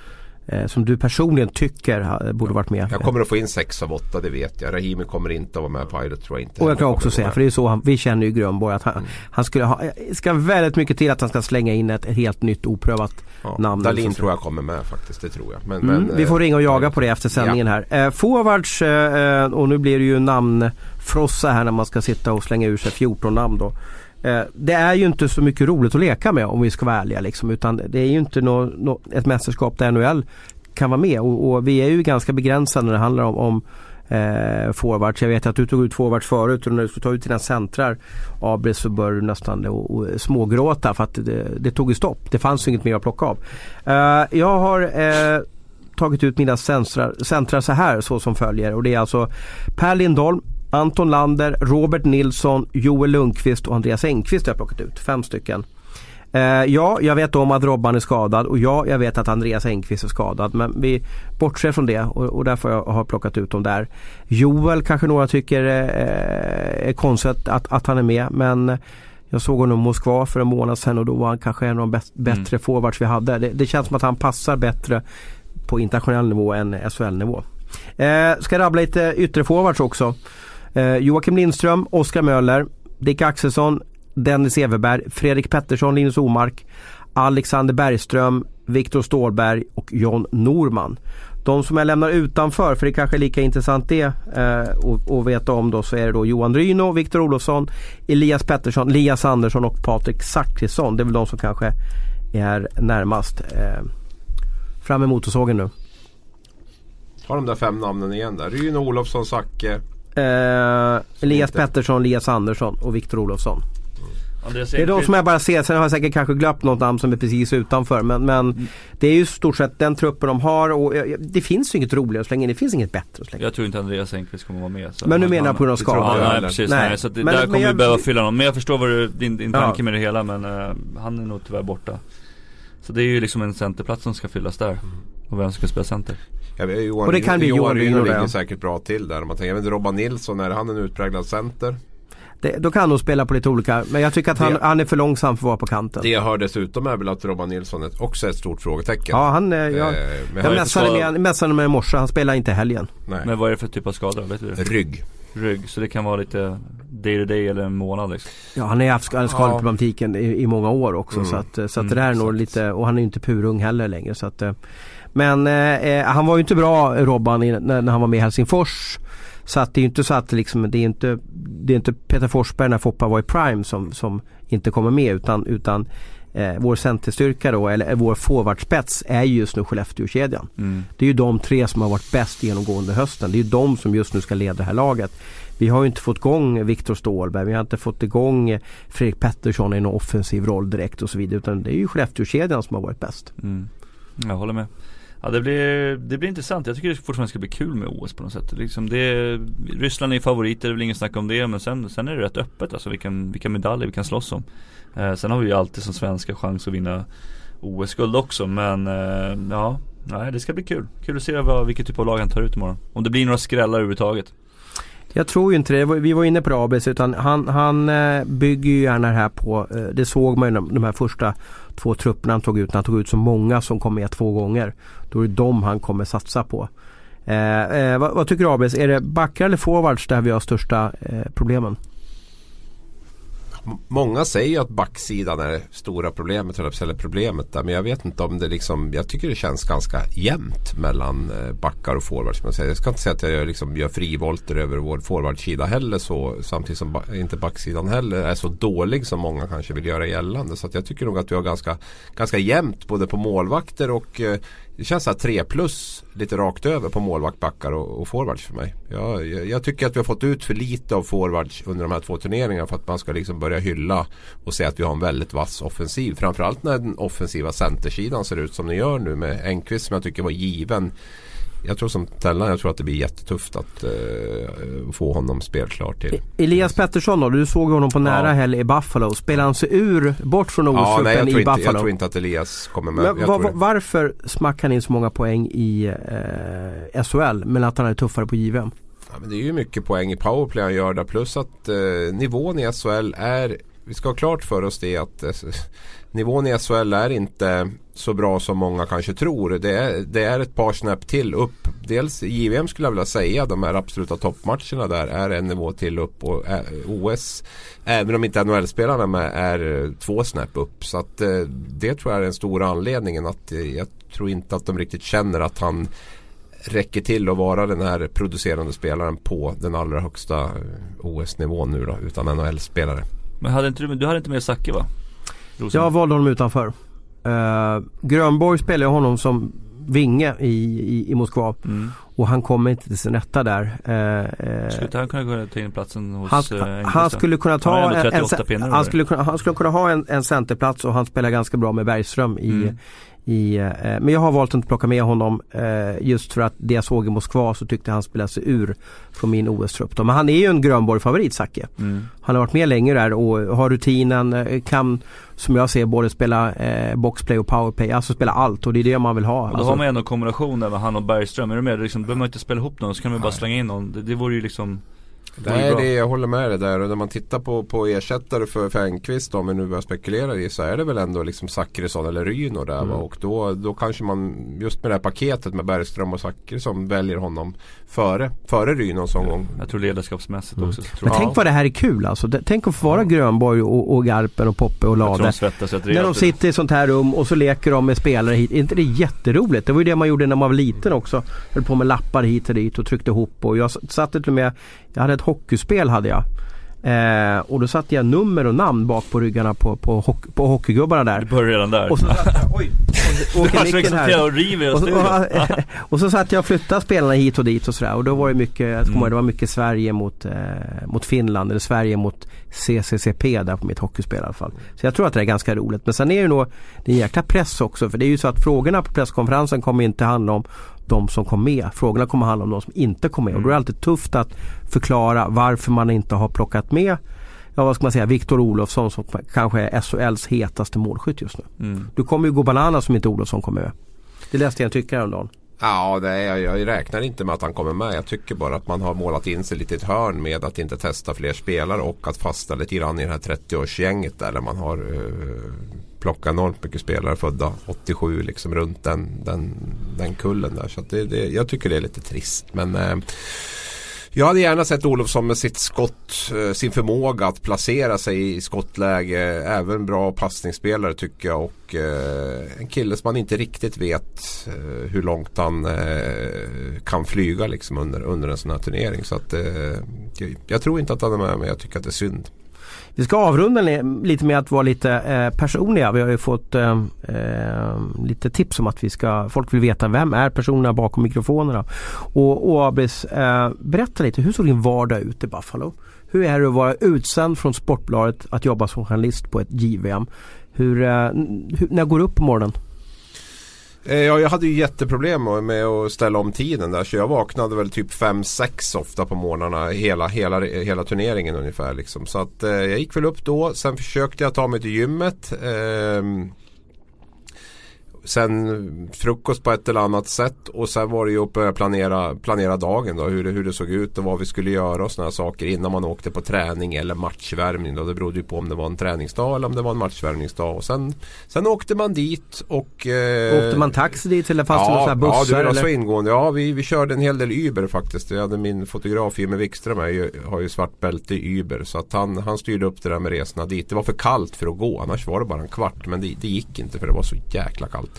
S1: som du personligen tycker borde varit med.
S2: Jag kommer att få in sex av åtta, det vet jag. Rahimi kommer inte att vara med på Pilot tror jag inte.
S1: Och jag kan också säga, för det är så han, vi känner ju Grönborg att han,
S2: Mm.
S1: han skulle ha, det ska väldigt mycket till att han ska slänga in ett, helt nytt oprövat
S2: ja,
S1: namn.
S2: Dalin tror jag kommer med faktiskt, det tror jag. Men,
S1: Mm,
S2: men,
S1: vi får
S2: eh,
S1: ringa och jaga på det efter sändningen här. Eh, forwards eh, och nu blir det ju namnfrossa här när man ska sitta och slänga ur sig 14 namn då. Eh, det är ju inte så mycket roligt att leka med om vi ska vara ärliga liksom, utan det är ju inte no, no, ett mästerskap där NHL kan vara med och, och vi är ju ganska begränsade när det handlar om, om eh, forwards. Jag vet att du tog ut forwards förut och när du skulle ta ut dina centrar Abris så började du nästan och, och smågråta för att det, det tog ju stopp. Det fanns ju inget mer att plocka av. Eh, jag har eh, tagit ut mina centrar, centrar så här så som följer och det är alltså Per Lindholm, Anton Lander, Robert Nilsson, Joel Lundqvist och Andreas Engqvist har jag plockat ut. Fem stycken. Eh, ja, jag vet om att Robban är skadad och ja, jag vet att Andreas Engqvist är skadad. Men vi bortser från det och, och därför har jag har plockat ut dem där. Joel kanske några tycker eh, är konstigt att, att han är med men jag såg honom i Moskva för en månad sedan och då var han kanske en av de bäst, bättre forwards vi hade. Det, det känns som att han passar bättre på internationell nivå än SHL-nivå. Eh, ska rabbla lite ytterforwards också. Eh, Joakim Lindström, Oskar Möller, Dick Axelsson, Dennis Everberg, Fredrik Pettersson, Linus Omark, Alexander Bergström, Viktor Stålberg och John Norman. De som jag lämnar utanför, för det kanske är lika intressant det eh, att veta om då, så är det då Johan Ryno, Viktor Olofsson, Elias Pettersson, Elias Andersson och Patrik Zackrisson. Det är väl de som kanske är närmast. Eh, fram med motorsågen nu.
S2: Ta de där fem namnen igen där. Ryno Olofsson, Zacke.
S1: Eh, Elias
S2: Inte.
S1: Pettersson, Elias Andersson och Viktor Olofsson. Det är de som jag bara ser. Sen har jag säkert kanske glömt något namn som är precis utanför. Men, men det är ju stort sett den truppen de har och eh, det finns ju inget roligare att slänga in. Det finns inget bättre att slänga in.
S3: Jag tror inte Andreas Enqvist kommer vara med. Så
S1: Men du menar
S3: han-
S1: på grund av skador?
S3: Ja, nej precis.
S1: Nej.
S3: Nej. Så det,
S1: Men-
S3: där kommer vi behöva fylla någon. Men jag förstår vad du, din, din
S1: Ja.
S3: tanke med det hela men eh, han är nog tyvärr borta. Så det är ju liksom en centerplats som ska fyllas där. Och vem ska spela center?
S2: Ja, men Johan,
S1: Och det kan bli
S2: Johan Ryno ligger säkert bra till där. Man tänker, inte, Robban Nilsson, är han en utpräglad center?
S1: Det, då kan han nog spela på lite olika. Men jag tycker att han,
S2: Det-
S1: han är för långsam för att vara på kanten.
S2: Det jag hör dessutom är väl att Robban Nilsson är också är ett stort frågetecken.
S1: Ja, han, eh, jag,
S2: Eh, men
S1: jag
S3: skadad.
S1: med, messade med i morse. Han spelar inte helgen.
S2: Nej.
S3: Men vad är det för typ av skador? Vet du?
S2: Rygg.
S3: Rygg, så det kan vara lite day to day eller en månad liksom.
S1: Ja, han har haft ska- skadeproblematiken i, i många år också.
S2: Mm.
S1: Så, att, så att
S3: Mm,
S1: det där är nog lite, och han är ju inte purung heller längre. Så att, eh, men eh, eh, han var ju inte bra Robban i, när, när han var med i Helsingfors. Så att det är ju inte så att liksom, det är inte, det är inte Peter Forsberg när Foppa var i Prime som, som inte kommer med utan, utan eh, vår centerstyrka då, eller eh, vår forwardspets är ju just nu Skellefteå-kedjan.
S3: Mm.
S1: Det är ju de tre som har varit bäst genomgående hösten. Det är ju de som just nu ska leda det här laget. Vi har ju inte fått igång Viktor Ståhlberg, vi har inte fått igång Fredrik Pettersson i en offensiv roll direkt och så vidare. Utan det är ju Skellefteå-kedjan som har varit bäst.
S3: Mm. Jag håller med. Ja det blir, det blir intressant. Jag tycker det fortfarande ska bli kul med OS på något sätt. Liksom det, Ryssland är favoriter, det är väl ingen snack om det. Men sen, sen är det rätt öppet alltså vilka, vilka medaljer vi kan slåss om. Eh, sen har vi ju alltid som svenska chans att vinna OS-guld också. Men eh, ja, nej, det ska bli kul. Kul att se vad, vilket typ av lag han tar ut imorgon. Om det blir några skrällar överhuvudtaget.
S1: Jag tror ju inte det. Vi var inne på det Abis, utan han, han eh, bygger ju gärna det här på, eh, det såg man ju de, de här första två trupperna han tog ut. När han tog ut så många som kom med två gånger. Då är det de han kommer satsa på. Eh, eh, vad, vad tycker du Abis? Är det backar eller forwards där vi har största eh, problemen?
S2: Många säger ju att backsidan är det stora problemet eller problemet där. Men jag vet inte om det liksom Jag tycker det känns ganska jämnt mellan eh, backar och forwards. Jag, jag ska inte säga att jag liksom gör frivolter över vår forwardsida heller så. Samtidigt som ba- inte backsidan heller är så dålig som många kanske vill göra gällande. Så att jag tycker nog att vi har ganska, ganska jämnt både på målvakter och eh, det känns så här 3 plus lite rakt över på målvakt, backar och, och forwards för mig. Jag, jag, jag tycker att vi har fått ut för lite av forwards under de här två turneringarna för att man ska liksom börja hylla och säga att vi har en väldigt vass offensiv. Framförallt när den offensiva centersidan ser ut som den gör nu med Enqvist som jag tycker var given. Jag tror som Tellan, jag tror att det blir jättetufft att eh, få honom spelklar till.
S1: Elias Pettersson då? Du såg honom på nära
S2: Ja.
S1: häll i Buffalo. Spelar han sig ur, bort från
S2: Ja,
S1: OS-truppen
S2: tror
S1: i
S2: inte,
S1: Buffalo?
S2: jag tror inte att Elias kommer med.
S1: Men
S2: jag
S1: va,
S2: tror
S1: va,
S2: det.
S1: varför smackar han in så många poäng i eh, SHL men att han är tuffare på JVM?
S2: Ja, men det är ju mycket poäng i powerplay han gör där. Plus att eh, nivån i SHL är vi ska ha klart för oss det att eh, nivån i SHL är inte så bra som många kanske tror. Det är, det är ett par snäpp till upp. Dels JVM skulle jag vilja säga de här absoluta toppmatcherna där är en nivå till upp och eh, OS även om inte NHL-spelarna är med är eh, två snäpp upp. Så att eh, det tror jag är den stora anledningen att jag tror inte att de riktigt känner att han räcker till att vara den här producerande spelaren på den allra högsta OS-nivån nu då utan NHL-spelare.
S3: Men hade inte du, du hade inte med Zacke va? Rosen.
S1: Jag valde honom utanför. Uh, Grönborg spelade honom som vinge i, i, i Moskva
S3: Mm.
S1: och han kommer inte till sin rätta där. Eh,
S3: Skulle inte han kunna gå ta in platsen hos
S1: han, han skulle kunna
S3: Han
S1: ta
S3: ändå
S1: en,
S3: 38
S1: en, han, skulle kunna, han skulle kunna ha en, en centerplats och han spelar ganska bra med Bergström i,
S3: Mm.
S1: I eh, Men jag har valt att inte plocka med honom eh, just för att det jag såg i Moskva så tyckte han spelade sig ur från min OS-trupp. Men han är ju en Grönborg-favorit Zacke.
S3: Mm.
S1: Han har varit med länge där och har rutinen, eh, kan som jag ser både spela eh, boxplay och powerplay, alltså spela allt och det är det man vill ha.
S3: Och då
S1: Alltså,
S3: har man ändå en kombination där med han och Bergström, är du med? Liksom, behöver man inte spela ihop någon, så kan man bara
S2: Nej.
S3: slänga in någon. Det, det vore ju liksom
S2: Nej,
S3: bra.
S2: det, jag håller med dig där. Och när man tittar på, på ersättare för, för Enqvist om vi nu börjar spekulera i så är det väl ändå liksom Zachrisson eller Ryno där va? Och då, då kanske man just med det här paketet med Bergström och Zachrisson väljer honom före, före Rynos omgång.
S3: Jag tror ledarskapsmässigt också. Så tror
S1: Men
S3: jag.
S1: tänk vad det här är kul alltså. Det- Tänk att få vara Grönborg och, och Garpen och Poppe och Lade. När de sitter i sånt här rum och så leker de med spelare hit. Är inte det jätteroligt? Det var ju det man gjorde när man var liten också. Höll på med lappar hit och dit och tryckte ihop. Och jag satt till och med, jag hade ett hockeyspel hade jag. Eh, och då satte jag nummer och namn bak på ryggarna på, på, hockey, på hockeygubbarna där.
S3: Du börjar redan där.
S1: Och så satt jag, oj! Åker micken här.
S3: och river
S1: Och så, och, och så satt jag och flyttade spelarna hit och dit och sådär. Och då var det mycket, jag ihåg, det var mycket Sverige mot, eh, mot Finland eller Sverige mot CCCP där på mitt hockeyspel i alla fall. Så jag tror att det är ganska roligt. Men sen är det ju nog det är en jäkla press också. För det är ju så att frågorna på presskonferensen kommer inte handla om de som kom med. Frågorna kommer handla om de som inte kom med. Och då är det alltid tufft att förklara varför man inte har plockat med Ja vad ska man säga, Viktor Olofsson som kanske är SHLs hetaste målskytt just nu.
S3: Mm.
S1: Du kommer ju gå bananas om inte Olofsson kommer med. Det läste jag en tyckare häromdagen.
S2: Ja, det är, jag, räknar inte med att han kommer med. Jag tycker bara att man har målat in sig lite i ett hörn med att inte testa fler spelare och att fastna lite grann i det här 30-årsgänget där, där man har eh, plocka enormt mycket spelare födda 87 liksom runt den, den, den kullen där. Så att det, det, jag tycker det är lite trist. Men eh, jag hade gärna sett Olofsson med sitt skott, eh, sin förmåga att placera sig i skottläge. Även bra passningsspelare tycker jag. Och eh, en kille som man inte riktigt vet eh, hur långt han eh, kan flyga liksom under, under en sån här turnering. Så att, eh, jag, jag tror inte att han är med men jag tycker att det är synd.
S1: Vi ska avrunda lite med att vara lite eh, personliga. Vi har ju fått eh, eh, lite tips om att vi ska, folk vill veta vem är personerna bakom mikrofonerna. Och, och Abis, eh, berätta lite, hur såg din vardag ut i Buffalo? Hur är det att vara utsänd från Sportbladet att jobba som journalist på ett JVM? Hur, eh, hur, när går du upp på morgonen?
S2: Eh, ja, jag hade ju jätteproblem med att ställa om tiden där så jag vaknade väl typ 5-6 ofta på morgnarna hela, hela, hela turneringen ungefär. Liksom. Så att eh, jag gick väl upp då. Sen försökte jag ta mig till gymmet. Eh, sen frukost på ett eller annat sätt och sen var det ju att börja planera, planera dagen då, hur det, hur det såg ut och vad vi skulle göra och sådana saker innan man åkte på träning eller matchvärmning. Då. Det berodde ju på om det var en träningsdag eller om det var en matchvärmningsdag. Och sen, sen åkte man dit och... Eh,
S1: Åkte man taxi dit eller fanns det några
S2: ja,
S1: så här bussar?
S2: ja, ha
S1: eller?
S2: så ingående. Ja, vi, vi körde en hel del Uber faktiskt. Jag hade min fotograf Jimmy Wikström är ju, har ju svart bälte i Uber. Så att han, han styrde upp det där med resorna dit. Det var för kallt för att gå. Annars var det bara en kvart. Men det, det gick inte för det var så jäkla kallt.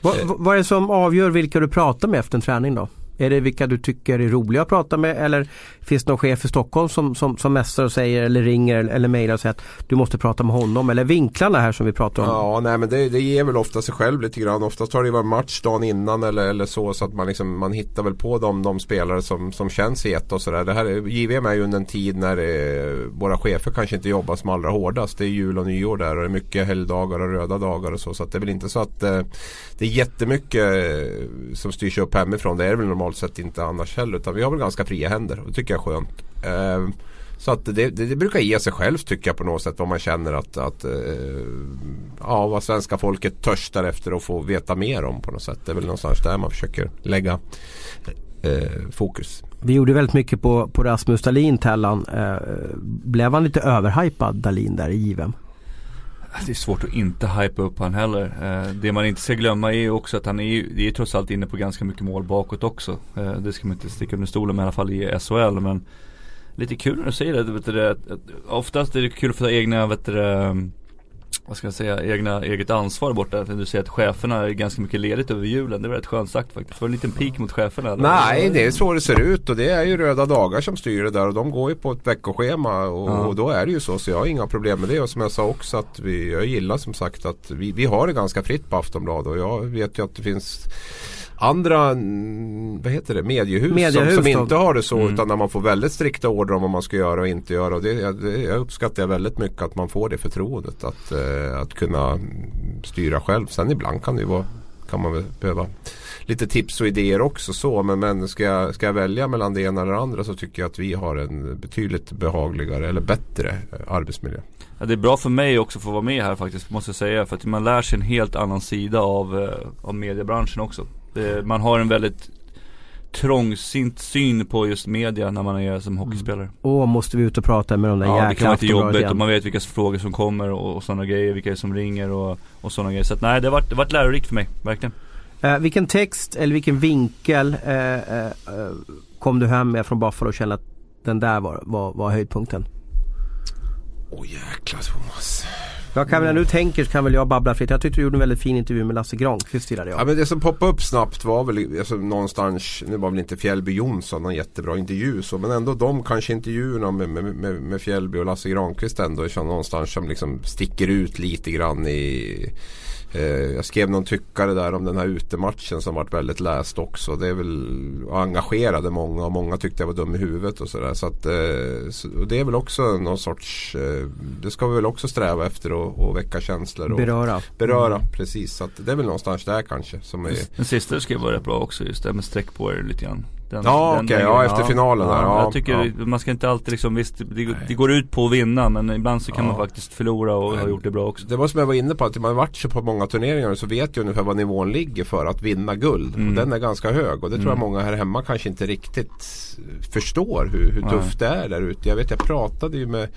S1: Vad, vad- vad är det som avgör vilka du pratar med efter en träning då? Är det vilka du tycker är roliga att prata med eller finns det någon chef i Stockholm som, som, som mässar och säger eller ringer eller, eller mejlar och säger att du måste prata med honom eller vinklarna här som vi pratar om?
S2: Ja, nej men det, det ger väl ofta sig själv lite grann. Oftast har det ju varit match dagen innan eller, eller så. Så att man, liksom, man hittar väl på de, de spelare som, som känns heta och sådär. Det här JVM är ju under en tid när det, våra chefer kanske inte jobbar som allra hårdast. Det är jul och nyår där och det är mycket helgdagar och röda dagar och så. Så att det är väl inte så att eh, det är jättemycket eh, som styrs upp hemifrån. Det är väl normalt Normalt sett inte annars heller. Utan vi har väl ganska fria händer och det tycker jag är skönt. Eh, så att det, det, det brukar ge sig själv tycker jag på något sätt vad man känner att, att eh, ja, vad svenska folket törstar efter att få veta mer om på något sätt. Det är väl någonstans där man försöker lägga eh, fokus.
S1: Vi gjorde väldigt mycket på, på Rasmus Dahlin Tellan. Eh, blev han lite överhypad Dahlin där i JVM?
S3: Äh, det är svårt att inte hypa upp han heller. Eh, det man inte ska glömma är också att han är ju, det är trots allt inne på ganska mycket mål bakåt också. Eh, det ska man inte sticka under stolen med i alla fall i SHL men Lite kul när du säger det, vet du, att- att oftast är det kul för egna, vet du, vad ska jag säga, egna, eget ansvar borta. Du säger att cheferna är ganska mycket ledigt över julen, det var rätt skönt sagt faktiskt. Var det en liten pik mot cheferna eller?
S2: Nej, det är så det ser ut och det är ju röda dagar som styr det där och de går ju på ett veckoschema och,
S3: Ja.
S2: och då är det ju så. Så jag har inga problem med det och som jag sa också att vi, jag gillar som sagt att vi, vi har det ganska fritt på Aftonbladet och jag vet ju att det finns andra mm, vad heter det, mediehus,
S1: Mediehus
S2: som, som inte har det så
S3: Mm.
S2: utan där man får väldigt strikta order om vad man ska göra och inte göra. Och det, jag- det, jag uppskattar väldigt mycket att man får det förtroendet att, eh, att kunna styra själv. Sen ibland kan det ju vara kan man väl behöva lite tips och idéer också så. Men, men ska, jag, ska jag välja mellan det ena eller det andra så tycker jag att vi har en betydligt behagligare eller bättre eh, arbetsmiljö.
S3: Ja, det är bra för mig också att få vara med här faktiskt, måste jag säga. För att man lär sig en helt annan sida av, eh, av mediebranschen också. Det, man har en väldigt trångsynt syn på just media när man är som hockeyspelare.
S1: Åh, måste vi ut och prata med de där
S3: Ja, det kan
S1: jäkla
S3: vara jobbigt
S1: igen.
S3: och man vet vilka frågor som kommer och, och sådana grejer, vilka som ringer och, och sådana grejer. Så att nej, det har varit, det varit lärorikt för mig, verkligen.
S1: Eh, vilken text eller vilken vinkel eh, eh, kom du hem med från Buffalo och kände att den där var, var, var höjdpunkten?
S2: Åh jäklar Thomas.
S1: Jag kan väl, när du tänker så kan väl jag babbla fritt. Jag tyckte du gjorde en väldigt fin intervju med Lasse Granqvist gillade jag.
S2: Ja men det som poppade upp snabbt var väl alltså, någonstans, nu var väl inte Fjällby Jonsson någon jättebra intervju så men ändå de kanske intervjuerna med, med, med, med Fjällby och Lasse Granqvist ändå är någonstans som liksom sticker ut lite grann i jag skrev någon tyckare där om den här utematchen som varit väldigt läst också. Det är väl och engagerade många och många tyckte jag var dum i huvudet och sådär. Så att, eh, så, och det är väl också någon sorts, eh, det ska vi väl också sträva efter att och väcka känslor. Och,
S1: Beröra.
S2: Beröra, precis. Så att det är väl någonstans där kanske. Som är,
S3: Den sista du skrev var rätt bra också just det med streck på er lite grann. Den,
S2: Ja, okej, ja, efter finalen där, ja,
S3: jag tycker
S2: ja.
S3: man ska inte alltid liksom, visst det, det går ut på att vinna men ibland så kan
S2: Ja.
S3: man faktiskt förlora och ha gjort det bra också.
S2: Det var som jag var inne på att man varit så på många turneringar så vet jag ungefär vad nivån ligger för att vinna guld.
S3: Mm.
S2: Och den är ganska hög och det tror jag många här hemma kanske inte riktigt förstår hur, hur tufft det är där ute. Jag vet jag pratade ju med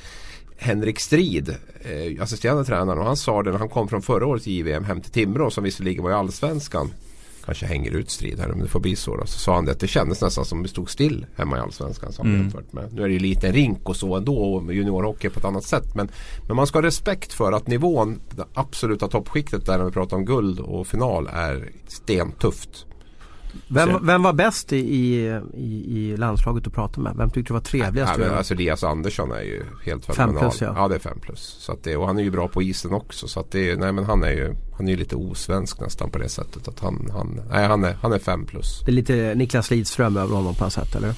S2: Henrik Strid, eh, assisterande tränaren och han sa det när han kom från förra årets JVM hem till Timrå som visserligen var i Allsvenskan. Kanske hänger ut Strid här om det får bli så då. Så sa han det att det kändes nästan som det stod still hemma i Allsvenskan. Som
S3: Mm.
S2: jämfört med. Nu är det ju lite rink och så ändå och juniorhockey på ett annat sätt. Men, men man ska ha respekt för att nivån, det absoluta toppskiktet där när vi pratar om guld och final är stentufft.
S1: Vem, vem var bäst i, i, i, landslaget att prata med? Vem tyckte du var trevligast?
S2: Ja, men alltså Elias Andersson är ju helt
S1: Fem
S2: fenomenal.
S1: plus, ja.
S2: ja. det är fem plus. Så att det, och han är ju bra på isen också. Så att det, nej men han är ju han är ju lite osvensk nästan på det sättet. Att han, han, nej, han, är, han är fem plus.
S1: Det är lite Niklas Lidström över honom på något sätt eller?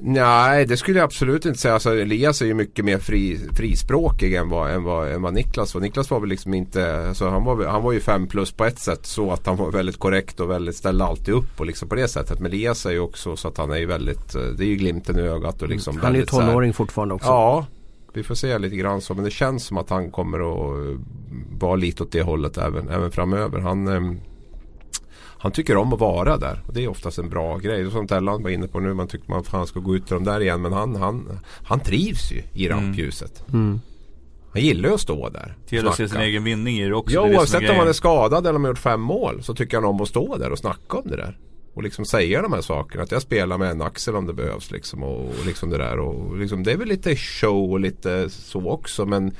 S2: Nej det skulle jag absolut inte säga. Alltså, Elias är ju mycket mer fri, frispråkig än vad, än, vad, än vad Niklas var. Niklas var väl liksom inte, alltså, han, var, han var ju fem plus på ett sätt så att han var väldigt korrekt och väldigt ställde alltid upp och liksom på det sättet. Men Elias är ju också så att han är ju väldigt, eh, det är ju glimten i ögat och liksom
S1: Han är ju
S2: här-
S1: tonåring fortfarande också.
S2: Ja, vi får se lite grann så. Men det känns som att han kommer att vara lite åt det hållet även, även framöver. Han, eh, han tycker om att vara där. Och det är oftast en bra grej. Som Tellan var inne på nu. Man tycker man fan ska gå ut till dem där igen. Men han, han, han trivs ju i rampljuset.
S1: Mm.
S2: Han gillar ju att stå där.
S3: Gäller att se sin egen vinning i det också.
S2: Ja
S3: det
S2: oavsett om han är skadad eller om han har gjort fem mål. Så tycker han om att stå där och snacka om det där. Och liksom säga de här sakerna. Att jag spelar med en axel om det behövs. Liksom, och, och liksom det där. Och liksom, det är väl lite show och lite så också. Men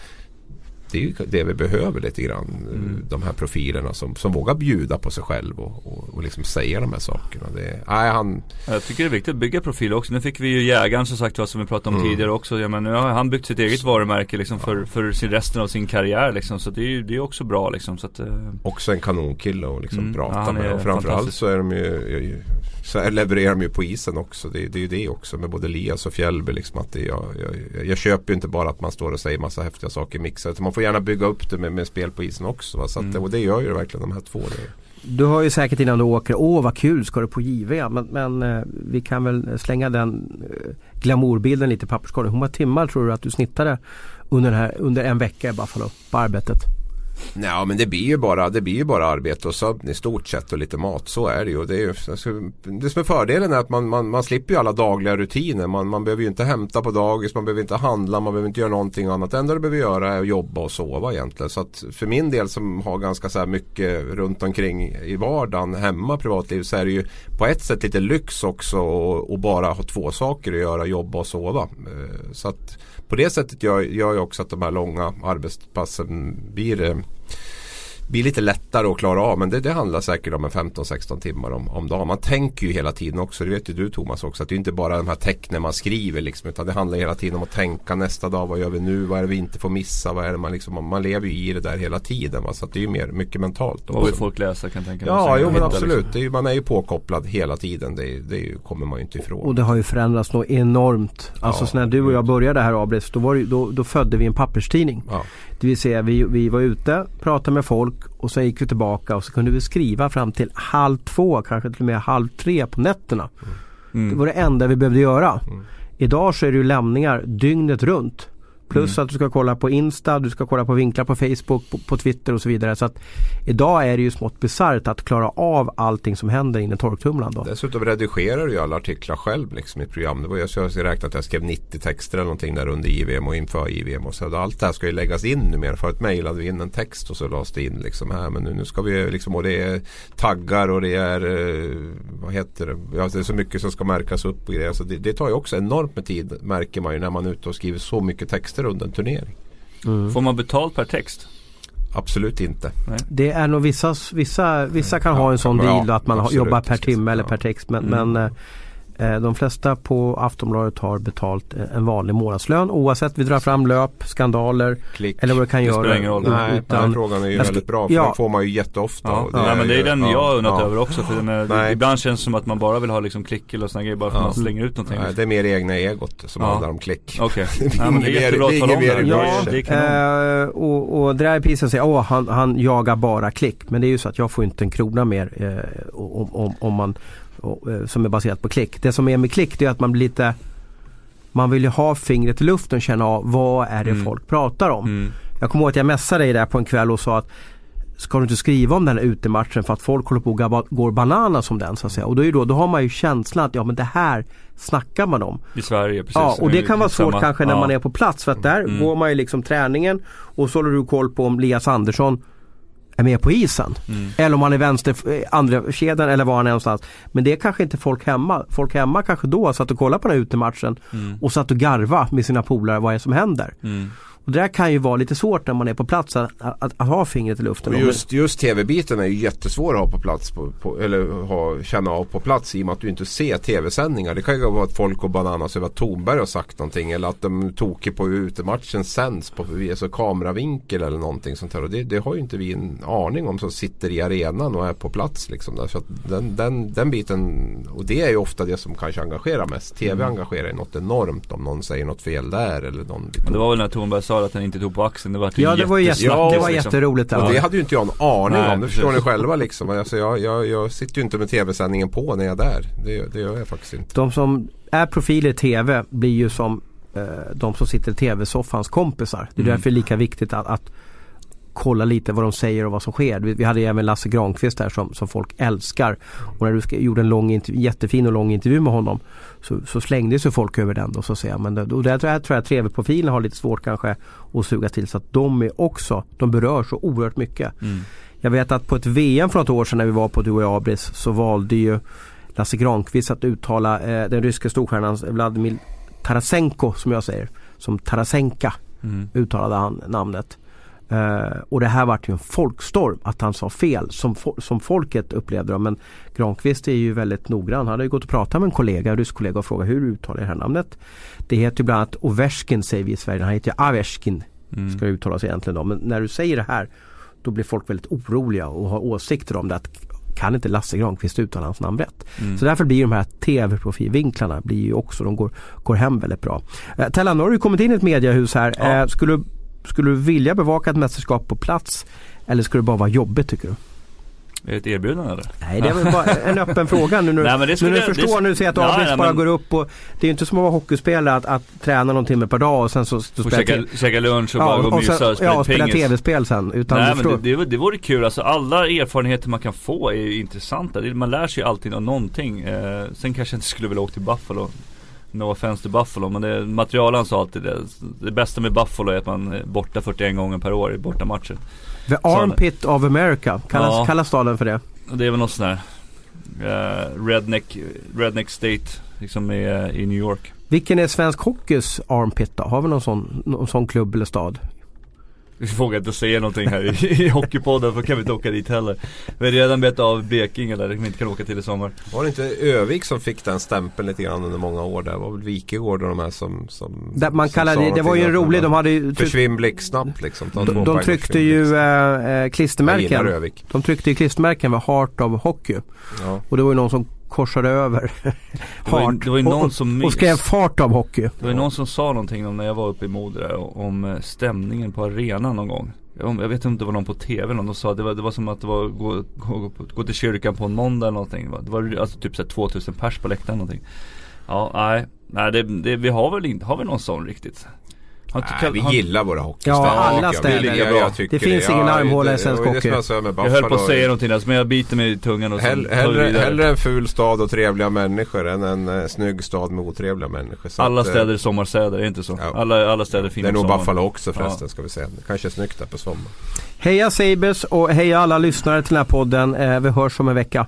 S2: det är ju det vi behöver lite grann.
S3: Mm.
S2: De här profilerna som, som vågar bjuda på sig själv. Och, och, och liksom säga de här sakerna. Det, nej, han,
S3: Jag tycker det är viktigt att bygga profil också. Nu fick vi ju jägaren som sagt var som vi pratade om
S2: Mm.
S3: tidigare också. Ja, men nu har han byggt sitt eget varumärke liksom för, för sin, resten av sin karriär liksom. Så det är ju det är också bra liksom. Så att, eh,
S2: också en kanonkille att liksom
S3: Mm. Ja,
S2: prata
S3: är
S2: med. Och framförallt så är de ju, så levererar de ju på isen också. Det, det är ju det också med både Elias och Fjällby. Liksom att det, jag, jag, jag köper ju inte bara att man står och säger massa häftiga saker i mixar. Man får gärna bygga upp det med, med spel på isen också. Va? Så att,
S3: Mm.
S2: Och det gör ju verkligen de här två. Det.
S1: Du har ju säkert innan du åker, åh vad kul ska du på JV? Men, men eh, vi kan väl slänga den eh, glamourbilden lite i papperskorgen. Hur många timmar tror du att du snittade under, här, under en vecka i Buffalo på arbetet?
S2: Nej, men det blir ju bara, det blir ju bara arbete och sömn i stort sett och lite mat. Så är det ju. Det, är ju alltså, det som är fördelen är att man, man, man slipper ju alla dagliga rutiner. Man, man behöver ju inte hämta på dagis, man behöver inte handla, man behöver inte göra någonting annat. Det enda du behöver göra är att jobba och sova egentligen. Så att för min del som har ganska så här mycket runt omkring i vardagen hemma privatliv så är det ju på ett sätt lite lyx också och, och bara ha två saker att göra, jobba och sova. Eh, så att på det sättet gör, gör ju också att de här långa arbetspassen blir eh, blir lite lättare att klara av men det, det handlar säkert om en 15-16 timmar om, om dagen. Man tänker ju hela tiden också, det vet ju du Thomas också, att det är inte bara de här tecknen man skriver liksom, utan det handlar hela tiden om att tänka nästa dag, vad gör vi nu, vad är det vi inte får missa, vad är det man liksom, man lever ju i det där hela tiden va? så att det är ju mer, mycket mentalt.
S3: vad vill folk läsa kan jag tänka mig.
S2: Ja, jo men absolut.
S3: liksom.
S2: Det är ju, man är ju påkopplad hela tiden. Det, det ju, kommer man ju inte ifrån.
S1: Och det har ju förändrats något enormt. Alltså
S2: Ja,
S1: så när du och jag började här Abris, då, var det, ju- då, då födde vi en papperstidning.
S2: Ja.
S1: Det vill säga vi, vi var ute, pratade med folk och sen gick vi tillbaka och så kunde vi skriva fram till halv två, kanske till och med halv tre på nätterna. Det
S3: Mm.
S1: var det enda vi behövde göra. Idag så är det ju lämningar dygnet runt. Plus att du ska kolla på Insta, du ska kolla på vinklar på Facebook, på, på Twitter och så vidare. Så att idag är det ju smått bisarrt att klara av allting som händer inne i torktumlaren då.
S2: Dessutom redigerar du ju alla artiklar själv liksom i program. Det var jag, så jag räknat att jag skrev 90 texter eller någonting där under JVM och inför JVM. Och så allt det här ska ju läggas in numera. Förut mejlade vi in en text och så lades det in liksom här. Men nu, nu ska vi liksom, och det är taggar och det är, eh, vad heter det, ja, det är så mycket som ska märkas upp och grejer. Så det, det tar ju också enormt med tid märker man ju när man är ute och skriver så mycket texter under en turnering.
S3: Får man betalt per text?
S2: Absolut inte.
S1: Det är nog vissa, vissa, vissa kan ha en sån
S2: Ja,
S1: deal då att man
S2: absolut.
S1: jobbar per timme eller
S2: Ja.
S1: per text. Men,
S3: Mm.
S1: men eh, de flesta på Aftonbladet har betalt eh, en vanlig månadslön oavsett vi drar fram löp, skandaler
S2: Klick.
S1: eller vad det kan
S3: Det
S1: göra.
S3: ingen roll.
S2: Nej,
S1: Utan-
S2: den frågan är ju väldigt bra för
S1: ja.
S2: den får man ju jätteofta.
S3: Ja,
S2: och
S3: ja men det är
S2: ju-
S3: den
S2: ja,
S3: jag har undrat
S2: ja.
S3: över också. För den är, ibland känns det som att man bara vill ha liksom klick eller såna grejer bara för att
S2: Ja.
S3: man slänger ut någonting.
S2: Nej, det är mer egna egot som
S3: Ja.
S2: handlar om klick.
S3: Okej,
S2: Det är
S3: ja, men det är
S2: inget mer-
S3: jättebra
S2: det är
S3: att tala om det.
S2: börsen.
S3: det är.
S1: Eh, och, och Dreypisen säger att han, han jagar bara klick. Men det är ju så att jag får inte en krona mer eh, om, om, om man, eh, som är baserat på klick. Det som är med klick det är att man blir lite man vill ju ha fingret i luften och känna av vad är det
S3: Mm.
S1: folk pratar om.
S3: Mm.
S1: Jag kommer ihåg att jag messade dig där på en kväll och sa att Ska du inte skriva om den här utematchen för att folk håller på och går bananas om den så att säga. Och då, är då, då har man ju känslan att ja men det här snackar man om.
S3: I Sverige, precis.
S1: Ja och det kan vara svårt
S3: Samma-
S1: kanske när
S3: ja.
S1: man är på plats för att där
S3: Mm.
S1: går man ju liksom träningen och så håller du koll på om Lias Andersson är med på isen.
S3: Mm.
S1: Eller om han är vänster, eh, andra kedjan eller var han är någonstans. Men det är kanske inte folk hemma. Folk hemma kanske då satt och kollade på den här utematchen
S3: Mm.
S1: och satt och garva med sina polare vad är det som händer.
S3: Mm.
S1: Och det där kan ju vara lite svårt när man är på plats att, att, att ha fingret i luften.
S2: Och just, just tv-biten är ju jättesvår att ha på plats på, på, eller ha, känna av på plats i och med att du inte ser tv-sändningar. Det kan ju vara att folk går bananas över att Tornberg har sagt någonting eller att de tokar på hur utematchen sänds på alltså kameravinkel eller någonting sånt här. Och det, det har ju inte vi en aning om som sitter i arenan och är på plats. Liksom där. Så att den, den, den biten, och det är ju ofta det som kanske engagerar mest. TV engagerar ju något enormt om någon säger något fel där eller någon
S3: Men det var väl när Tornberg sa att han inte tog på axeln. Det var
S1: Ja det var, jätte,
S3: jättesnackis,
S1: det var
S3: liksom.
S1: jätteroligt.
S2: Och
S1: Ja.
S2: det hade ju inte jag en aning
S3: Nej,
S2: om. Det förstår ni själva liksom. Alltså jag, jag, jag sitter ju inte med tv-sändningen på när jag är där. Det, det gör jag faktiskt inte.
S1: De som är profiler i TV blir ju som eh, de som sitter i TV-soffans kompisar. Det är
S3: Mm.
S1: därför det är lika viktigt att, att kolla lite vad de säger och vad som sker. Vi, vi hade ju även Lasse Granqvist här som, som folk älskar. Och när du ska, gjorde en lång jättefin och lång intervju med honom så, så slängde sig folk över den. Då, så att säga. Men det, och där tror jag, tror jag att TV-profilen har lite svårt kanske att suga till så att de är också, de berör så oerhört mycket.
S3: Mm.
S1: Jag vet att på ett VM för något år sedan när vi var på du och jag Abris så valde ju Lasse Granqvist att uttala eh, den ryska storstjärnan Vladimir Tarasenko som jag säger. Som Tarasenka
S3: Mm.
S1: uttalade han namnet. Eh, och det här vart ju en folkstorm att han sa fel som, fo- som folket upplevde det. Men Granqvist är ju väldigt noggrann. Han hade ju gått och pratat med en kollega, en rysk kollega och frågat hur uttalar det här namnet. Det heter ju bland annat Ovechkin säger vi i Sverige. Han heter ju Avechkin.
S3: Mm.
S1: Ska uttalas egentligen då. Men när du säger det här då blir folk väldigt oroliga och har åsikter om det. Att kan inte Lasse Granqvist uttala hans namn rätt?
S3: Mm.
S1: Så därför blir de här tv-profilvinklarna blir ju också, de går, går hem väldigt bra. Eh, Tellan, nu har du kommit in i ett mediehus här.
S3: Ja.
S1: Eh, skulle, du- skulle du vilja bevaka ett mästerskap på plats? Eller skulle det bara vara jobbigt tycker du?
S3: Är det ett erbjudande eller?
S1: Nej det är väl bara en öppen fråga nu. nu
S3: Nej, men det
S1: nu
S3: skulle
S1: när du
S3: jag-
S1: förstår,
S3: det-
S1: nu ser jag att
S3: Ja,
S1: Abris
S3: nej,
S1: bara
S3: men-
S1: går upp och Det är ju inte som att vara hockeyspelare att, att träna någon timme per dag och sen så, så
S3: Och
S1: spela
S3: käka, käka lunch och bara gå och
S1: och
S3: mysa och spela
S1: ja, och spela tv-spel sen. Utan
S3: Nej men det, det, det vore kul, alltså alla erfarenheter man kan få är ju intressanta. Man lär sig alltid av någonting. Eh, sen kanske jag inte skulle vilja åka till Buffalo. No offense till Buffalo men det, materialen sa alltid det. Det bästa med Buffalo är att man är borta 41 gånger per år i bortamatcher.
S1: The Armpit of America, kallas,
S3: Ja.
S1: kallas staden för det?
S3: Det är väl något sån här eh, redneck, redneck state liksom i, eh, i New York.
S1: Vilken är svensk hockeys armpit då? Har vi någon sån, någon sån klubb eller stad?
S3: Vi vågar inte säga någonting här i, i Hockeypodden för kan vi inte åka dit heller. Vi har redan bett av Blekinge där vi inte kan åka till i sommar.
S2: Var det inte Övik som fick den stämpeln lite grann under många år där? Det var väl Wikegård och de här som, som
S1: Där man
S2: som
S1: kallar
S2: sa
S1: det, var ju en rolig, de hade ju
S2: Försvinn blixtsnabbt liksom.
S1: De, de
S2: och
S1: tryckte ju
S2: gillar
S1: klistermärken.
S2: Övik.
S1: De tryckte ju klistermärken med Heart of Hockey.
S2: Ja.
S1: Och det var ju någon som korsade över Heart
S3: det var ju någon
S1: och,
S3: som
S1: och skrev
S3: mys.
S1: Fart av Hockey.
S3: Det var ju någon som sa någonting om när jag var uppe i Moder om eh, stämningen på arenan någon gång. Jag vet inte om det var någon på TV eller någon som sa det var, det var som att det var gå, gå, gå till kyrkan på en måndag eller någonting. Det var- Det var alltså typ så här 2000 pers på läktaren någonting. Ja, nej, nej det, det, vi har väl inte, har vi någon sån riktigt?
S2: Nej, vi
S3: han,
S2: gillar våra hockeystäder.
S1: Ja, alla.
S2: Jag- jag tycker
S1: Det finns ingen armhåla i
S2: det-
S1: svensk
S2: är
S1: hockey.
S2: jag sa med
S3: jag höll på att säga någonting där, men jag biter mig i tungan och
S2: Hell,
S3: vi
S2: hellre, hellre en ful stad och trevliga människor än en eh, snygg stad med otrevliga människor. Så
S3: Alla
S2: att, eh,
S3: städer är sommarstäder, är det inte så?
S2: Ja.
S3: Alla, alla städer är fina
S2: Det är nog. Buffalo också förresten ska vi säga. Det kanske är snyggt där på sommaren.
S1: Heja Sabres och heja alla lyssnare till den här podden. Eh, vi hörs om en vecka.